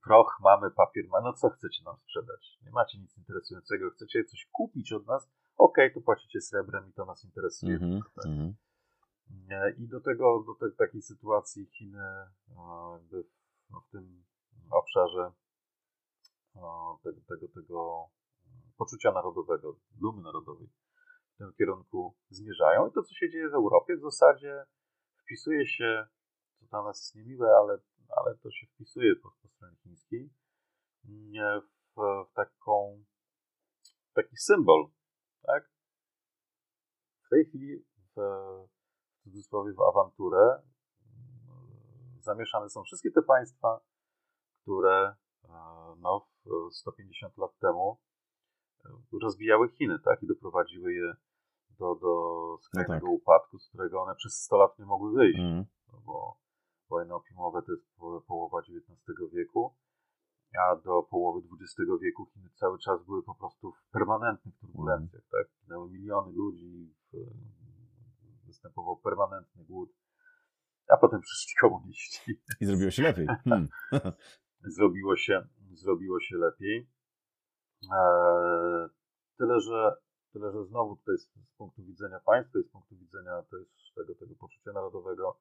proch mamy, papier mamy. No co chcecie nam sprzedać? Nie macie nic interesującego. Chcecie coś kupić od nas? Okej, okay, to płacicie srebrem i to nas interesuje. Mm -hmm, tak. mm -hmm. I do tego, do te, takiej sytuacji Chiny jakby w, no, w tym obszarze tego, tego, tego poczucia narodowego, dumy narodowej w tym kierunku zmierzają. I to, co się dzieje w Europie, w zasadzie wpisuje się, co dla nas jest niemiłe, ale, ale to się wpisuje po, po stronie chińskiej, w, w taką, taki symbol. Tak? W tej chwili w, w cudzysłowie w awanturę zamieszane są wszystkie te państwa, które no, 150 lat temu e, rozwijały Chiny, tak? I doprowadziły je do, do skrajnego no tak. upadku, z którego one przez 100 lat nie mogły wyjść. Mm. No bo wojny opiumowe to jest połowa XIX wieku, a do połowy XX wieku Chiny cały czas były po prostu w permanentnych turbulencjach, tak? Ginęły miliony ludzi, występował permanentny głód, a potem przyszli komuniści. I zrobiło się lepiej. Hmm. zrobiło się, zrobiło się lepiej. Eee, tyle, że, tyle, że znowu tutaj z, z punktu widzenia państwa i z punktu widzenia też tego, tego poczucia narodowego,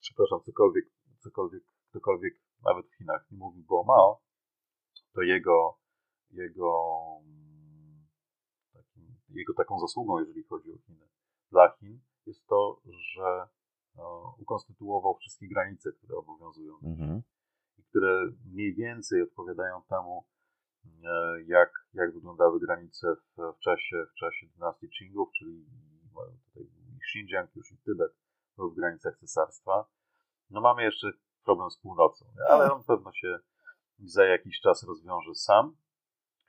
przepraszam, cokolwiek, cokolwiek, ktokolwiek nawet w Chinach nie mówił bo Mao, to jego, jego, takim, jego taką zasługą, jeżeli chodzi o Chiny, dla Chin, jest to, że no, ukonstytuował wszystkie granice, które obowiązują. Mhm które mniej więcej odpowiadają temu, e, jak, jak wyglądały granice w, w, czasie, w czasie dynastii Qingów, czyli tutaj Xinjiang już i Tybet w granicach cesarstwa. No mamy jeszcze problem z północą, ale on pewno się za jakiś czas rozwiąże sam.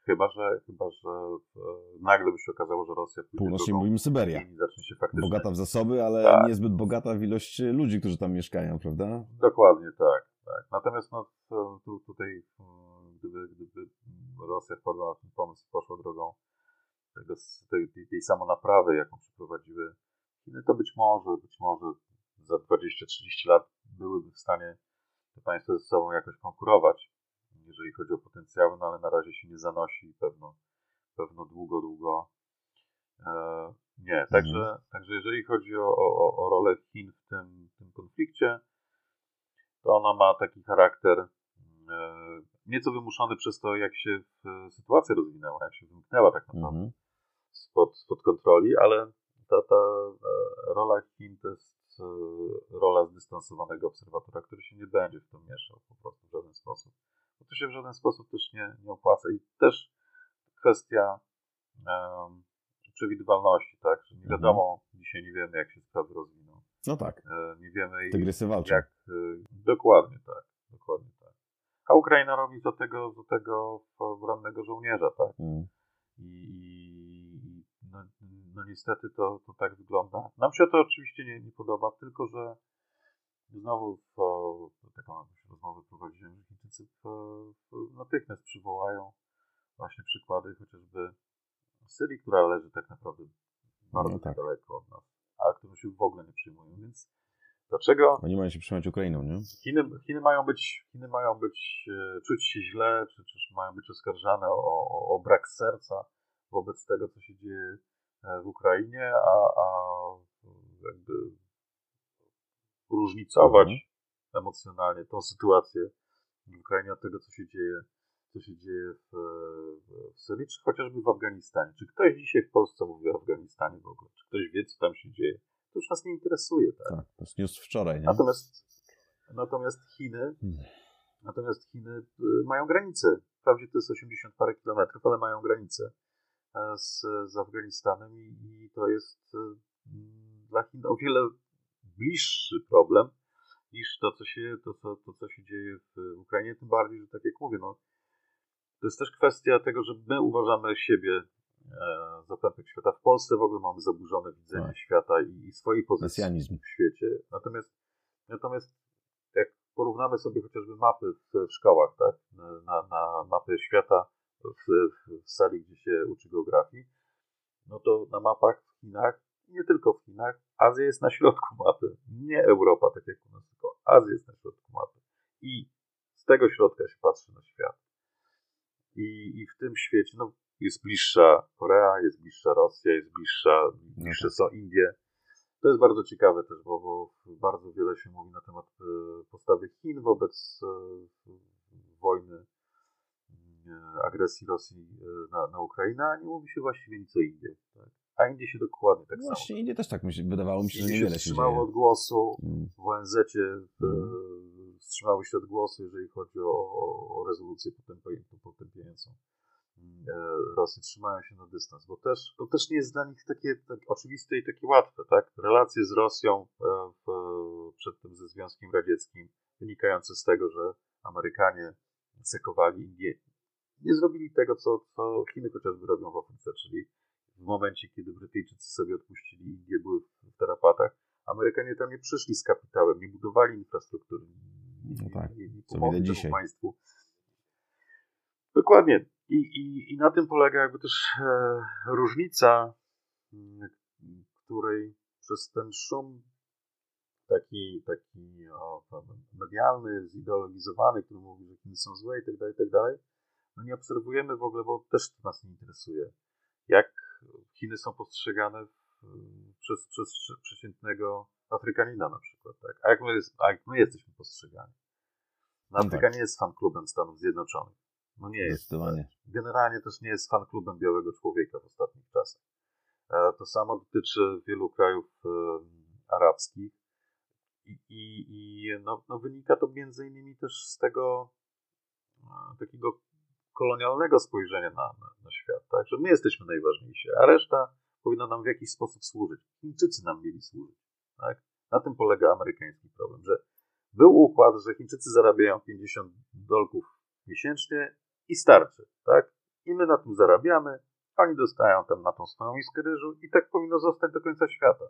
Chyba, że, chyba, że e, nagle by się okazało, że Rosja pójdzie Północnie mówimy Syberia. zacznie się faktycznie... Bogata w zasoby, ale tak. niezbyt bogata w ilość ludzi, którzy tam mieszkają, prawda? Dokładnie tak. tak. Natomiast no, tu, tutaj, gdyby, gdyby Rosja wpadła na ten pomysł i poszła drogą tego, tej, tej, tej samonaprawy, jaką przeprowadziły Chiny, to być może, być może za 20-30 lat byłyby w stanie te państwa ze sobą jakoś konkurować jeżeli chodzi o potencjały, no ale na razie się nie zanosi i pewno, pewno długo, długo e, nie. Także, mhm. także jeżeli chodzi o, o, o rolę Chin w tym, tym konflikcie, to ona ma taki charakter e, nieco wymuszony przez to, jak się sytuacja rozwinęła, jak się wymknęła tak naprawdę mhm. spod, spod kontroli, ale ta, ta e, rola Chin to jest e, rola zdystansowanego obserwatora, który się nie będzie w to mieszał po prostu w żaden sposób bo to się w żaden sposób też nie, nie opłaca. I też kwestia um, przewidywalności, tak? Że nie mhm. wiadomo, mhm. dzisiaj nie wiemy, jak się sprawy rozwiną. No tak. E, nie wiemy, Tygrysy walczą. jak. Dokładnie tak. Dokładnie tak. A Ukraina robi do tego, do tego rannego żołnierza, tak? Mhm. I no niestety to, to tak wygląda. Nam się to oczywiście nie, nie podoba, tylko że znowu w, taką rozmowę prowadziłem, że Chińczycy natychmiast przywołają właśnie przykłady chociażby Syrii, która leży tak naprawdę bardzo no tak. daleko od nas, a którą się w ogóle nie przyjmują, więc dlaczego... Oni mają się przyjmować Ukrainą, nie? Chiny, Chiny mają być, Chiny mają być, e, czuć się źle, czy, czy mają być oskarżane o, o, o brak serca wobec tego, co się dzieje w Ukrainie, a, a jakby różnicować mhm. emocjonalnie tą sytuację w Ukrainie od tego, co się dzieje, co się dzieje w, w Syrii, czy chociażby w Afganistanie. Czy ktoś dzisiaj w Polsce mówi o Afganistanie w ogóle? Czy ktoś wie, co tam się dzieje? To już nas nie interesuje. Tak, tak to jest news wczoraj, nie? Natomiast, natomiast Chiny hmm. natomiast Chiny y, mają granice. Wprawdzie to jest 80 parę kilometrów, ale mają granice e, z, z Afganistanem i, i to jest y, dla Chin o wiele bliższy problem niż to, co się, to, to, to, co się dzieje w Ukrainie. Tym bardziej, że tak jak mówię, no, to jest też kwestia tego, że my uważamy siebie e, za pępek świata. W Polsce w ogóle mamy zaburzone widzenie tak. świata i, i swojej pozycji Mesjanizm. w świecie. Natomiast, natomiast jak porównamy sobie chociażby mapy w, w szkołach, tak? Na, na mapy świata w, w, sali, gdzie się uczy geografii, no to na mapach w Chinach, nie tylko w Chinach, Azja jest na środku mapy. Nie Europa, tak jak u nas, tylko Azja jest na środku mapy. I z tego środka się patrzy na świat. I, i w tym świecie, no, jest bliższa Korea, jest bliższa Rosja, jest bliższa, bliższe są Indie. To jest bardzo ciekawe też, bo, bo bardzo wiele się mówi na temat e, postawy Chin wobec e, wojny, agresji Rosji na, na Ukrainę, a nie mówi się właściwie nic o Indiach. Tak? A Indie się dokładnie tak no samo. Właśnie Indie też tak myśli, wydawało mi się, że niewiele się, wstrzymało od głosu mm. w ONZ-cie, mm. wstrzymały się od głosu, jeżeli chodzi o, o rezolucję potępiającą E, Rosji trzymają się na dystans, bo też, to też nie jest dla nich takie tak oczywiste i takie łatwe, tak? Relacje z Rosją e, w, przed tym ze Związkiem Radzieckim, wynikające z tego, że Amerykanie sekowali Indię, nie zrobili tego, co, co Chiny chociażby robią w Afryce, czyli w momencie, kiedy Brytyjczycy sobie odpuścili Indię, były w tarapatach, Amerykanie tam nie przyszli z kapitałem, nie budowali infrastruktury, nie, no tak, nie, nie pomogli temu państwu. Dokładnie. I, i, I na tym polega jakby też e, różnica, której przez ten szum taki, taki o, medialny, zideologizowany, który mówi, że Chiny są złe i tak dalej, i tak dalej, no nie obserwujemy w ogóle, bo też to nas nie interesuje, jak Chiny są postrzegane przez, przez przeciętnego Afrykanina na przykład, tak? A jak my, a jak my jesteśmy postrzegani? No, Afryka tak. nie jest fan klubem Stanów Zjednoczonych. No nie jest. Generalnie też nie jest fan klubem białego człowieka w ostatnich czasach. E, to samo dotyczy wielu krajów e, arabskich i, i, i no, no wynika to między innymi też z tego e, takiego kolonialnego spojrzenia na, na, na świat, tak? że my jesteśmy najważniejsi, a reszta powinna nam w jakiś sposób służyć. Chińczycy nam mieli służyć. Tak? Na tym polega amerykański problem, że był układ, że Chińczycy zarabiają 50 dolków miesięcznie i starczy, tak? I my na tym zarabiamy, oni dostają tam na tą swoją miskę ryżu i tak powinno zostać do końca świata.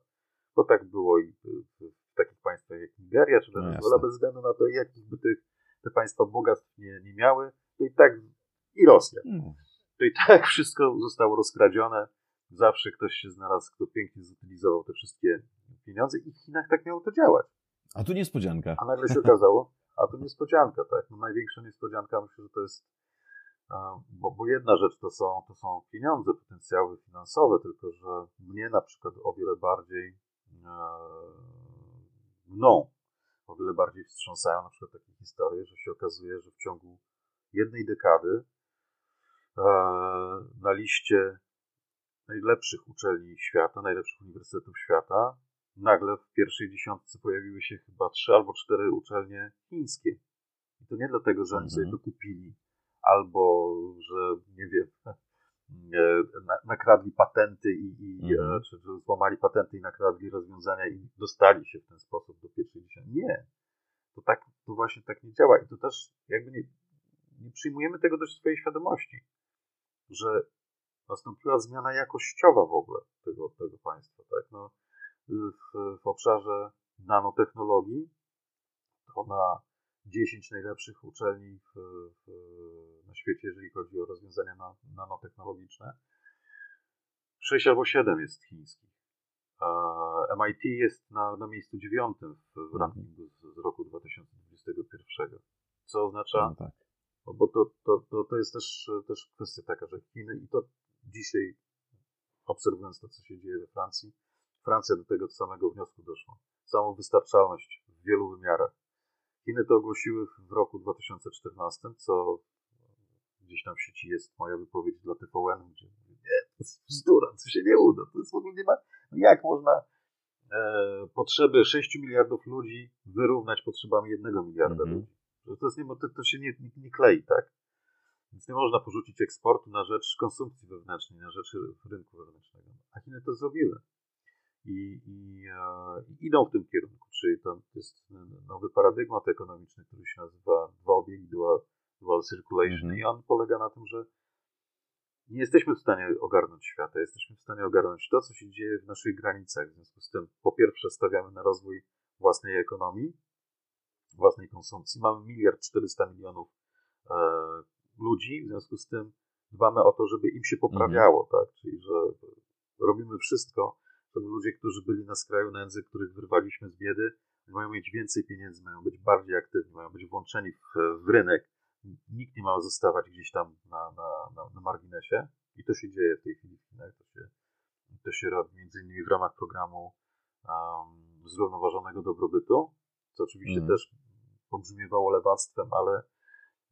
Bo tak było i w, takich państwach jak Nigeria czy Wenezuela, no bez względu na to, jakich by tych, te państwa bogactw nie, nie miały, to i tak i Rosja. Mm. To i tak wszystko zostało rozkradzione. Zawsze ktoś się znalazł, kto pięknie zutylizował te wszystkie pieniądze i w Chinach tak miało to działać. A tu niespodzianka. A nagle się okazało, a tu niespodzianka, tak. No największa niespodzianka myślę, że to jest bo, bo jedna rzecz to są, to są pieniądze, potencjały finansowe, tylko że mnie na przykład o wiele bardziej e, mną, o wiele bardziej wstrząsają na przykład takie historie, że się okazuje, że w ciągu jednej dekady na liście najlepszych uczelni świata, najlepszych uniwersytetów świata, nagle w pierwszej dziesiątce pojawiły się chyba trzy albo cztery uczelnie chińskie. I to nie dlatego, że oni sobie mhm. to kupili albo że nie wiem, nakradli patenty i, i e, mhm. czy, czy złamali patenty i nakradli rozwiązania i dostali się w ten sposób do pierwszej dziesiątki. Nie. To tak, to właśnie tak nie działa. I to też jakby nie, nie przyjmujemy tego do swojej świadomości, że nastąpiła zmiana jakościowa w ogóle tego, tego państwa. Tak? No, w, w obszarze nanotechnologii to na 10 najlepszych uczelni w, w, na świecie, jeżeli chodzi o rozwiązania nanotechnologiczne. 6 albo 7 jest chińskich. MIT jest na, na miejscu dziewiątym w, w rankingu z, z, roku 2021. Co oznacza, no tak. Bo to, to, to, to jest też, też kwestia taka, że Chiny i to dzisiaj obserwując to, co się dzieje we Francji, Francja do tego samego wniosku doszła. Samą wystarczalność w wielu wymiarach Chiny to ogłosiły w roku 2014, co gdzieś tam w sieci jest moja wypowiedź dla TVN, gdzie nie, to jest bzdura, to się nie uda, to jest w ogóle nie ma, no jak można e, potrzeby 6 miliardów ludzi wyrównać potrzebami 1 miliarda mm -hmm. ludzi? To, jest to, to się nie, nie, nie klei, tak? Więc nie można porzucić eksportu na rzecz konsumpcji wewnętrznej, na rzecz rynku wewnętrznego. A Chiny to zrobiły i, i, e, i idą w tym kierunku, czyli to jest nowy paradygmat ekonomiczny, który się nazywa dwa obiegi, dual, dual circulation mm-hmm. i on polega na tym, że nie jesteśmy w stanie ogarnąć świata, jesteśmy w stanie ogarnąć to, co się dzieje w naszych granicach. W związku z tym, po pierwsze, stawiamy na rozwój własnej ekonomii, własnej konsumpcji. Mamy miliard 400 milionów e, ludzi, w związku z tym dbamy o to, żeby im się poprawiało, mhm. tak? Czyli, że robimy wszystko, żeby ludzie, którzy byli na skraju nędzy, których wyrwaliśmy z biedy, mają mieć więcej pieniędzy, mają być bardziej aktywni, mają być włączeni w, w rynek. Nikt nie ma zostawać gdzieś tam na, na, na, na marginesie i to się dzieje w tej chwili w Chinach. To się, to się robi między innymi w ramach programu um, zrównoważonego dobrobytu, co oczywiście mm. też pobrzmiewało lewactwem, ale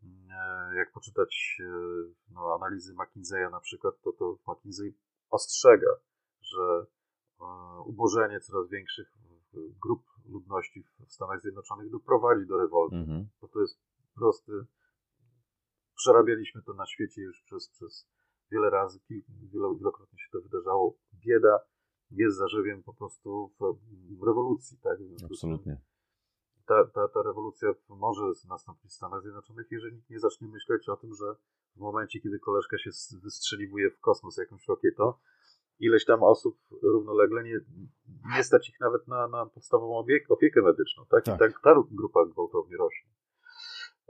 mm, jak poczytać e, no, analizy McKinsey'a na przykład, to, to McKinsey ostrzega, że e, ubożenie coraz większych grup ludności w Stanach Zjednoczonych doprowadzi do rewolty. Mm Bo to jest prosty. Przerabialiśmy to na świecie już przez, przez wiele razy, wielokrotnie się to wydarzało. Bieda jest zarzewiem po prostu w rewolucji. Tak? Absolutnie. Ta, ta, ta rewolucja może nastąpić w Stanach Zjednoczonych, jeżeli nikt nie zacznie myśleć o tym, że w momencie, kiedy koleżka się wystrzeliwuje w kosmos jakąś rakietą, ileś tam osób równolegle nie, nie stać ich nawet na, na podstawową opiek, opiekę medyczną. Tak? tak? I tak ta grupa gwałtownie rośnie.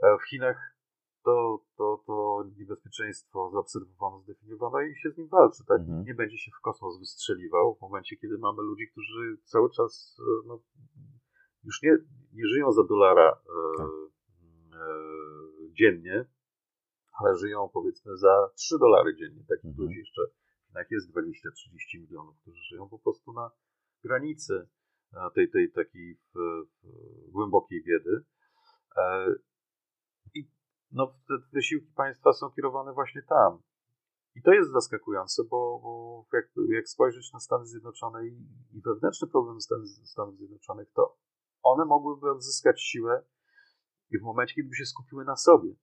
E, w Chinach to, to, to niebezpieczeństwo zaobserwowano, zdefiniowano i się z nim walczy. Tak? Mhm. Nie będzie się w kosmos wystrzeliwał w momencie, kiedy mamy ludzi, którzy cały czas e, no, już nie, nie żyją za dolara e, tak. e, dziennie, ale żyją powiedzmy za 3 dolary dziennie. Takich mhm. ludzi jeszcze Chinach jest 20-30 milionów, którzy żyją po prostu na granicy e, tej, tej takiej w, w głębokiej biedy. E, I no, te wysiłki państwa są kierowane właśnie tam. I to jest zaskakujące, bo, bo jak, jak spojrzeć na Stany Zjednoczone i, i wewnętrzne problemy Stanów, Stanów Zjednoczonych, to one mogłyby odzyskać siłę i w momencie, kiedy by się skupiły na sobie.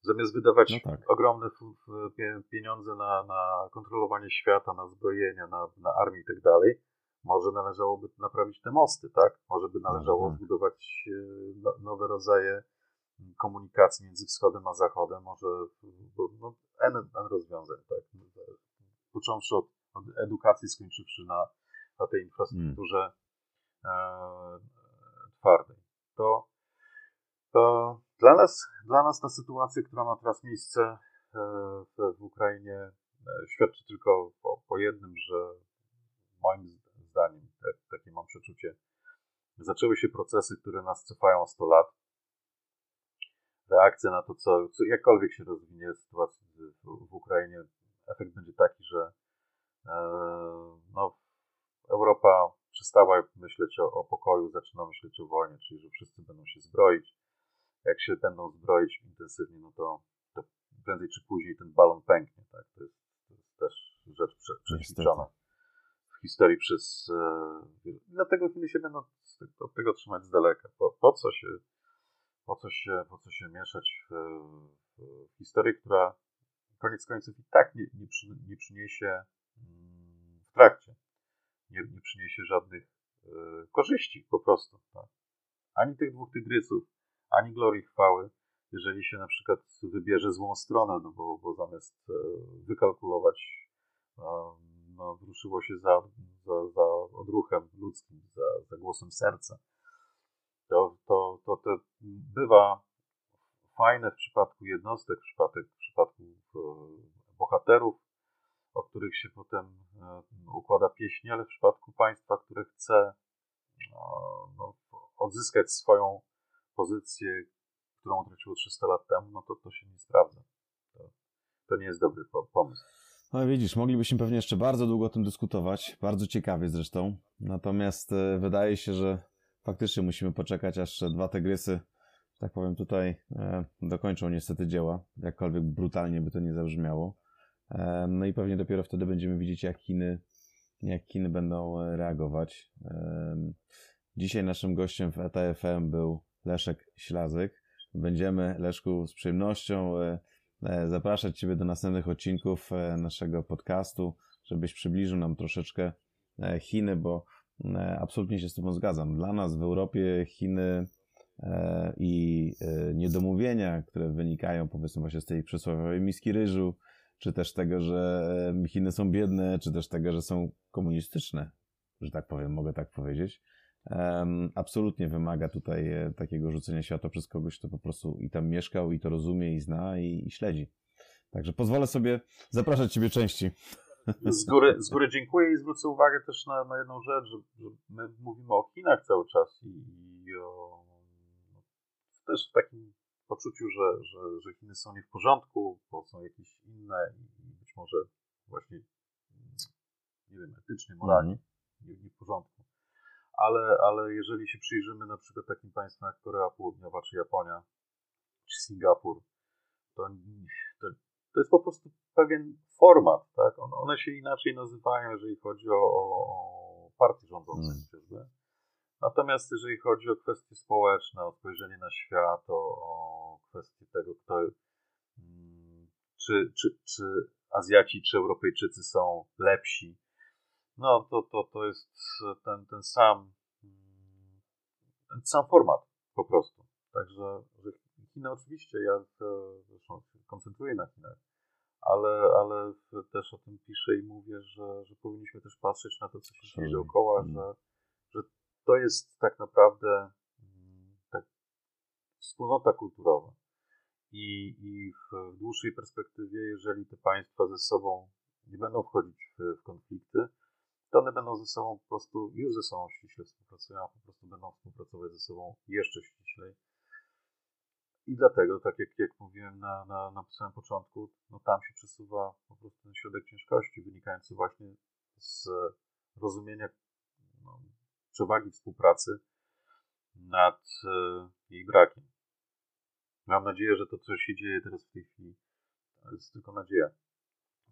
Zamiast wydawać no tak. ogromne pieniądze na, na kontrolowanie świata, na zbrojenia, na, na armię i tak dalej, może należałoby naprawić te mosty, tak? Może by należało no, zbudować e, no, nowe rodzaje komunikacji między wschodem a zachodem, może no, N, N rozwiązań, tak? Począwszy od, od edukacji, skończywszy na, na tej infrastrukturze hmm. Twardej. To, to dla nas, dla nas ta sytuacja, która ma teraz miejsce e, w, w Ukrainie, e, świadczy tylko po, po jednym, że moim zdaniem, tak, takie mam przeczucie, zaczęły się procesy, które nas cofają 100 lat. Reakcja na to, co, co jakkolwiek się rozwinie sytuacja w, w Ukrainie, efekt będzie taki, że e, no, Europa przestała myśleć o, o pokoju, zaczyna myśleć o wojnie, czyli że wszyscy będą się zbroić, jak się będą zbroić intensywnie, no to, to prędzej czy później ten balon pęknie. Tak? To, jest, to jest też rzecz prze, przećwiczona w historii przez. E, dlatego Chiny się będą od tego trzymać z daleka. Po, po, co się, po, co się, po co się mieszać w, w historię, która koniec końców i tak nie, nie, przy, nie przyniesie mm, w trakcie, nie, nie przyniesie żadnych y, korzyści po prostu. Tak? Ani tych dwóch tygrysów, ani glorii chwały, jeżeli się na przykład wybierze złą stronę, no bo, bo zamiast e, wykalkulować, e, no, wruszyło się za, za, za odruchem ludzkim, za, za głosem serca. To, to, to, to bywa fajne w przypadku jednostek, w przypadku, w przypadku e, bohaterów, o których się potem układa pieśń, ale w przypadku państwa, które chce no, odzyskać swoją pozycję, którą utraciło 300 lat temu, no to to się nie sprawdza. To, to nie jest dobry pomysł. No widzisz, moglibyśmy pewnie jeszcze bardzo długo o tym dyskutować, bardzo ciekawie zresztą. Natomiast e, wydaje się, że faktycznie musimy poczekać, aż dwa tygrysy, tak powiem tutaj, e, dokończą niestety dzieła, jakkolwiek brutalnie by to nie zabrzmiało. E, no i pewnie dopiero wtedy będziemy widzieć, jak Chiny, jak Chiny będą reagować. Dzisiaj naszym gościem w ETFM był Leszek Ślazyk. Będziemy, Leszku, z przyjemnością e, e, zapraszać Ciebie do następnych odcinków e, naszego podcastu, żebyś przybliżył nam troszeczkę Chiny, bo absolutnie się z Tobą zgadzam. Dla nas w Europie Chiny i niedomówienia, które wynikają powiedzmy właśnie z tej przysłowiowej miski ryżu, czy też tego, że Chiny są biedne, czy też tego, że są komunistyczne, że tak powiem, mogę tak powiedzieć, absolutnie wymaga tutaj e, takiego rzucenia światła przez kogoś, kto po prostu i tam mieszkał, i to rozumie, i zna, i, i śledzi. Także pozwolę sobie zapraszać Ciebie częściej. Z góry, z góry dziękuję i zwrócę uwagę też na, na jedną rzecz, że, że my mówimy o Chinach cały czas i, i o, no, też w takim poczuciu, że, że, że Chiny są nie w porządku, bo są jakieś inne i być może właśnie, nie wiem, etycznie, moralnie nie, nie w porządku. Ale, ale jeżeli się przyjrzymy na przykład takim państwom jak Korea Południowa, czy Japonia, czy Singapur, to, to, to jest po prostu pewien format, tak? One, one się inaczej nazywają, jeżeli chodzi o, o partie rządzące mm. Natomiast jeżeli chodzi o kwestie społeczne, o spojrzenie na świat, o, o kwestie tego, kto, mm, czy, czy, czy Azjaci, czy Europejczycy są lepsi, no to, to, to jest ten, ten sam ten sam format po prostu. Także że Chiny oczywiście, ja zresztą koncentruję na Chinach, ale, ale też o tym piszę i mówię, że, że powinniśmy też patrzeć na to, co się dzieje dookoła, mm. że to jest tak naprawdę mm, tak, wspólnota kulturowa. I, i w, dłuższej perspektywie, jeżeli te państwa ze sobą nie będą wchodzić w, w konflikty, to one będą ze sobą po prostu, już ze sobą ściśle współpracują, a po prostu będą współpracować ze sobą jeszcze ściślej i dlatego, tak jak, jak mówiłem na, na, na samym początku, no tam się przesuwa po prostu ten środek ciężkości, wynikający właśnie z rozumienia no, przewagi współpracy nad e, jej brakiem. Mam nadzieję, że to, co się dzieje teraz w tej chwili, to jest tylko nadzieja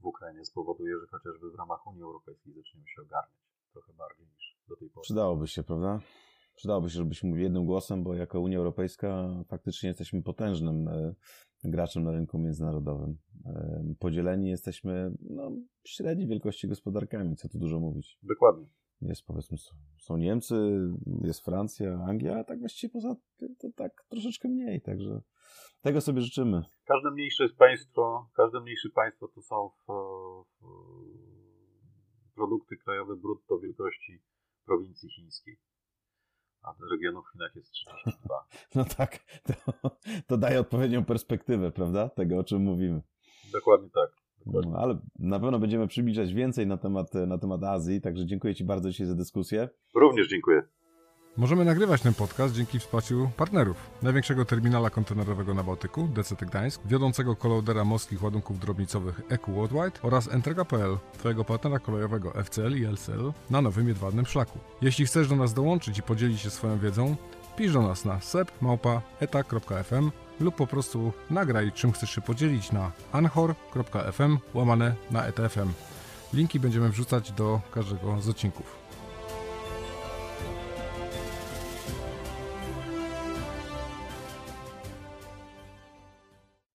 w Ukrainie, spowoduje, że chociażby w ramach Unii Europejskiej zaczniemy się ogarniać trochę bardziej niż do tej pory. Przydałoby się, prawda? przydałoby się, żebyśmy mówili jednym głosem, bo jako Unia Europejska faktycznie jesteśmy potężnym e, graczem na rynku międzynarodowym. E, podzieleni jesteśmy no, średniej wielkości gospodarkami, co tu dużo mówić. Dokładnie. Jest powiedzmy, są Niemcy, jest Francja, Anglia, a tak właściwie poza tym to tak troszeczkę mniej, także tego sobie życzymy. Każde mniejsze państwo, każde mniejsze państwo to są w, w produkty krajowe brutto wielkości prowincji chińskiej a regionów w Chinach jest 32. No tak, to, to daje odpowiednią perspektywę, prawda? Tego, o czym mówimy. Dokładnie tak. No, ale na pewno będziemy przybliżać więcej na temat, na temat Azji, także dziękuję Ci bardzo dzisiaj za dyskusję. Również dziękuję. Możemy nagrywać ten podcast dzięki wsparciu partnerów. Największego terminala kontenerowego na Bałtyku, DCT Gdańsk, wiodącego kolodera morskich ładunków drobnicowych EQ Worldwide oraz Entrega.pl, twojego partnera kolejowego FCL i LCL na nowym jedwabnym szlaku. Jeśli chcesz do nas dołączyć i podzielić się swoją wiedzą, pisz do nas na sep.eta.fm lub po prostu nagraj czym chcesz się podzielić na anchor.fm łamane na etfm. Linki będziemy wrzucać do każdego z odcinków.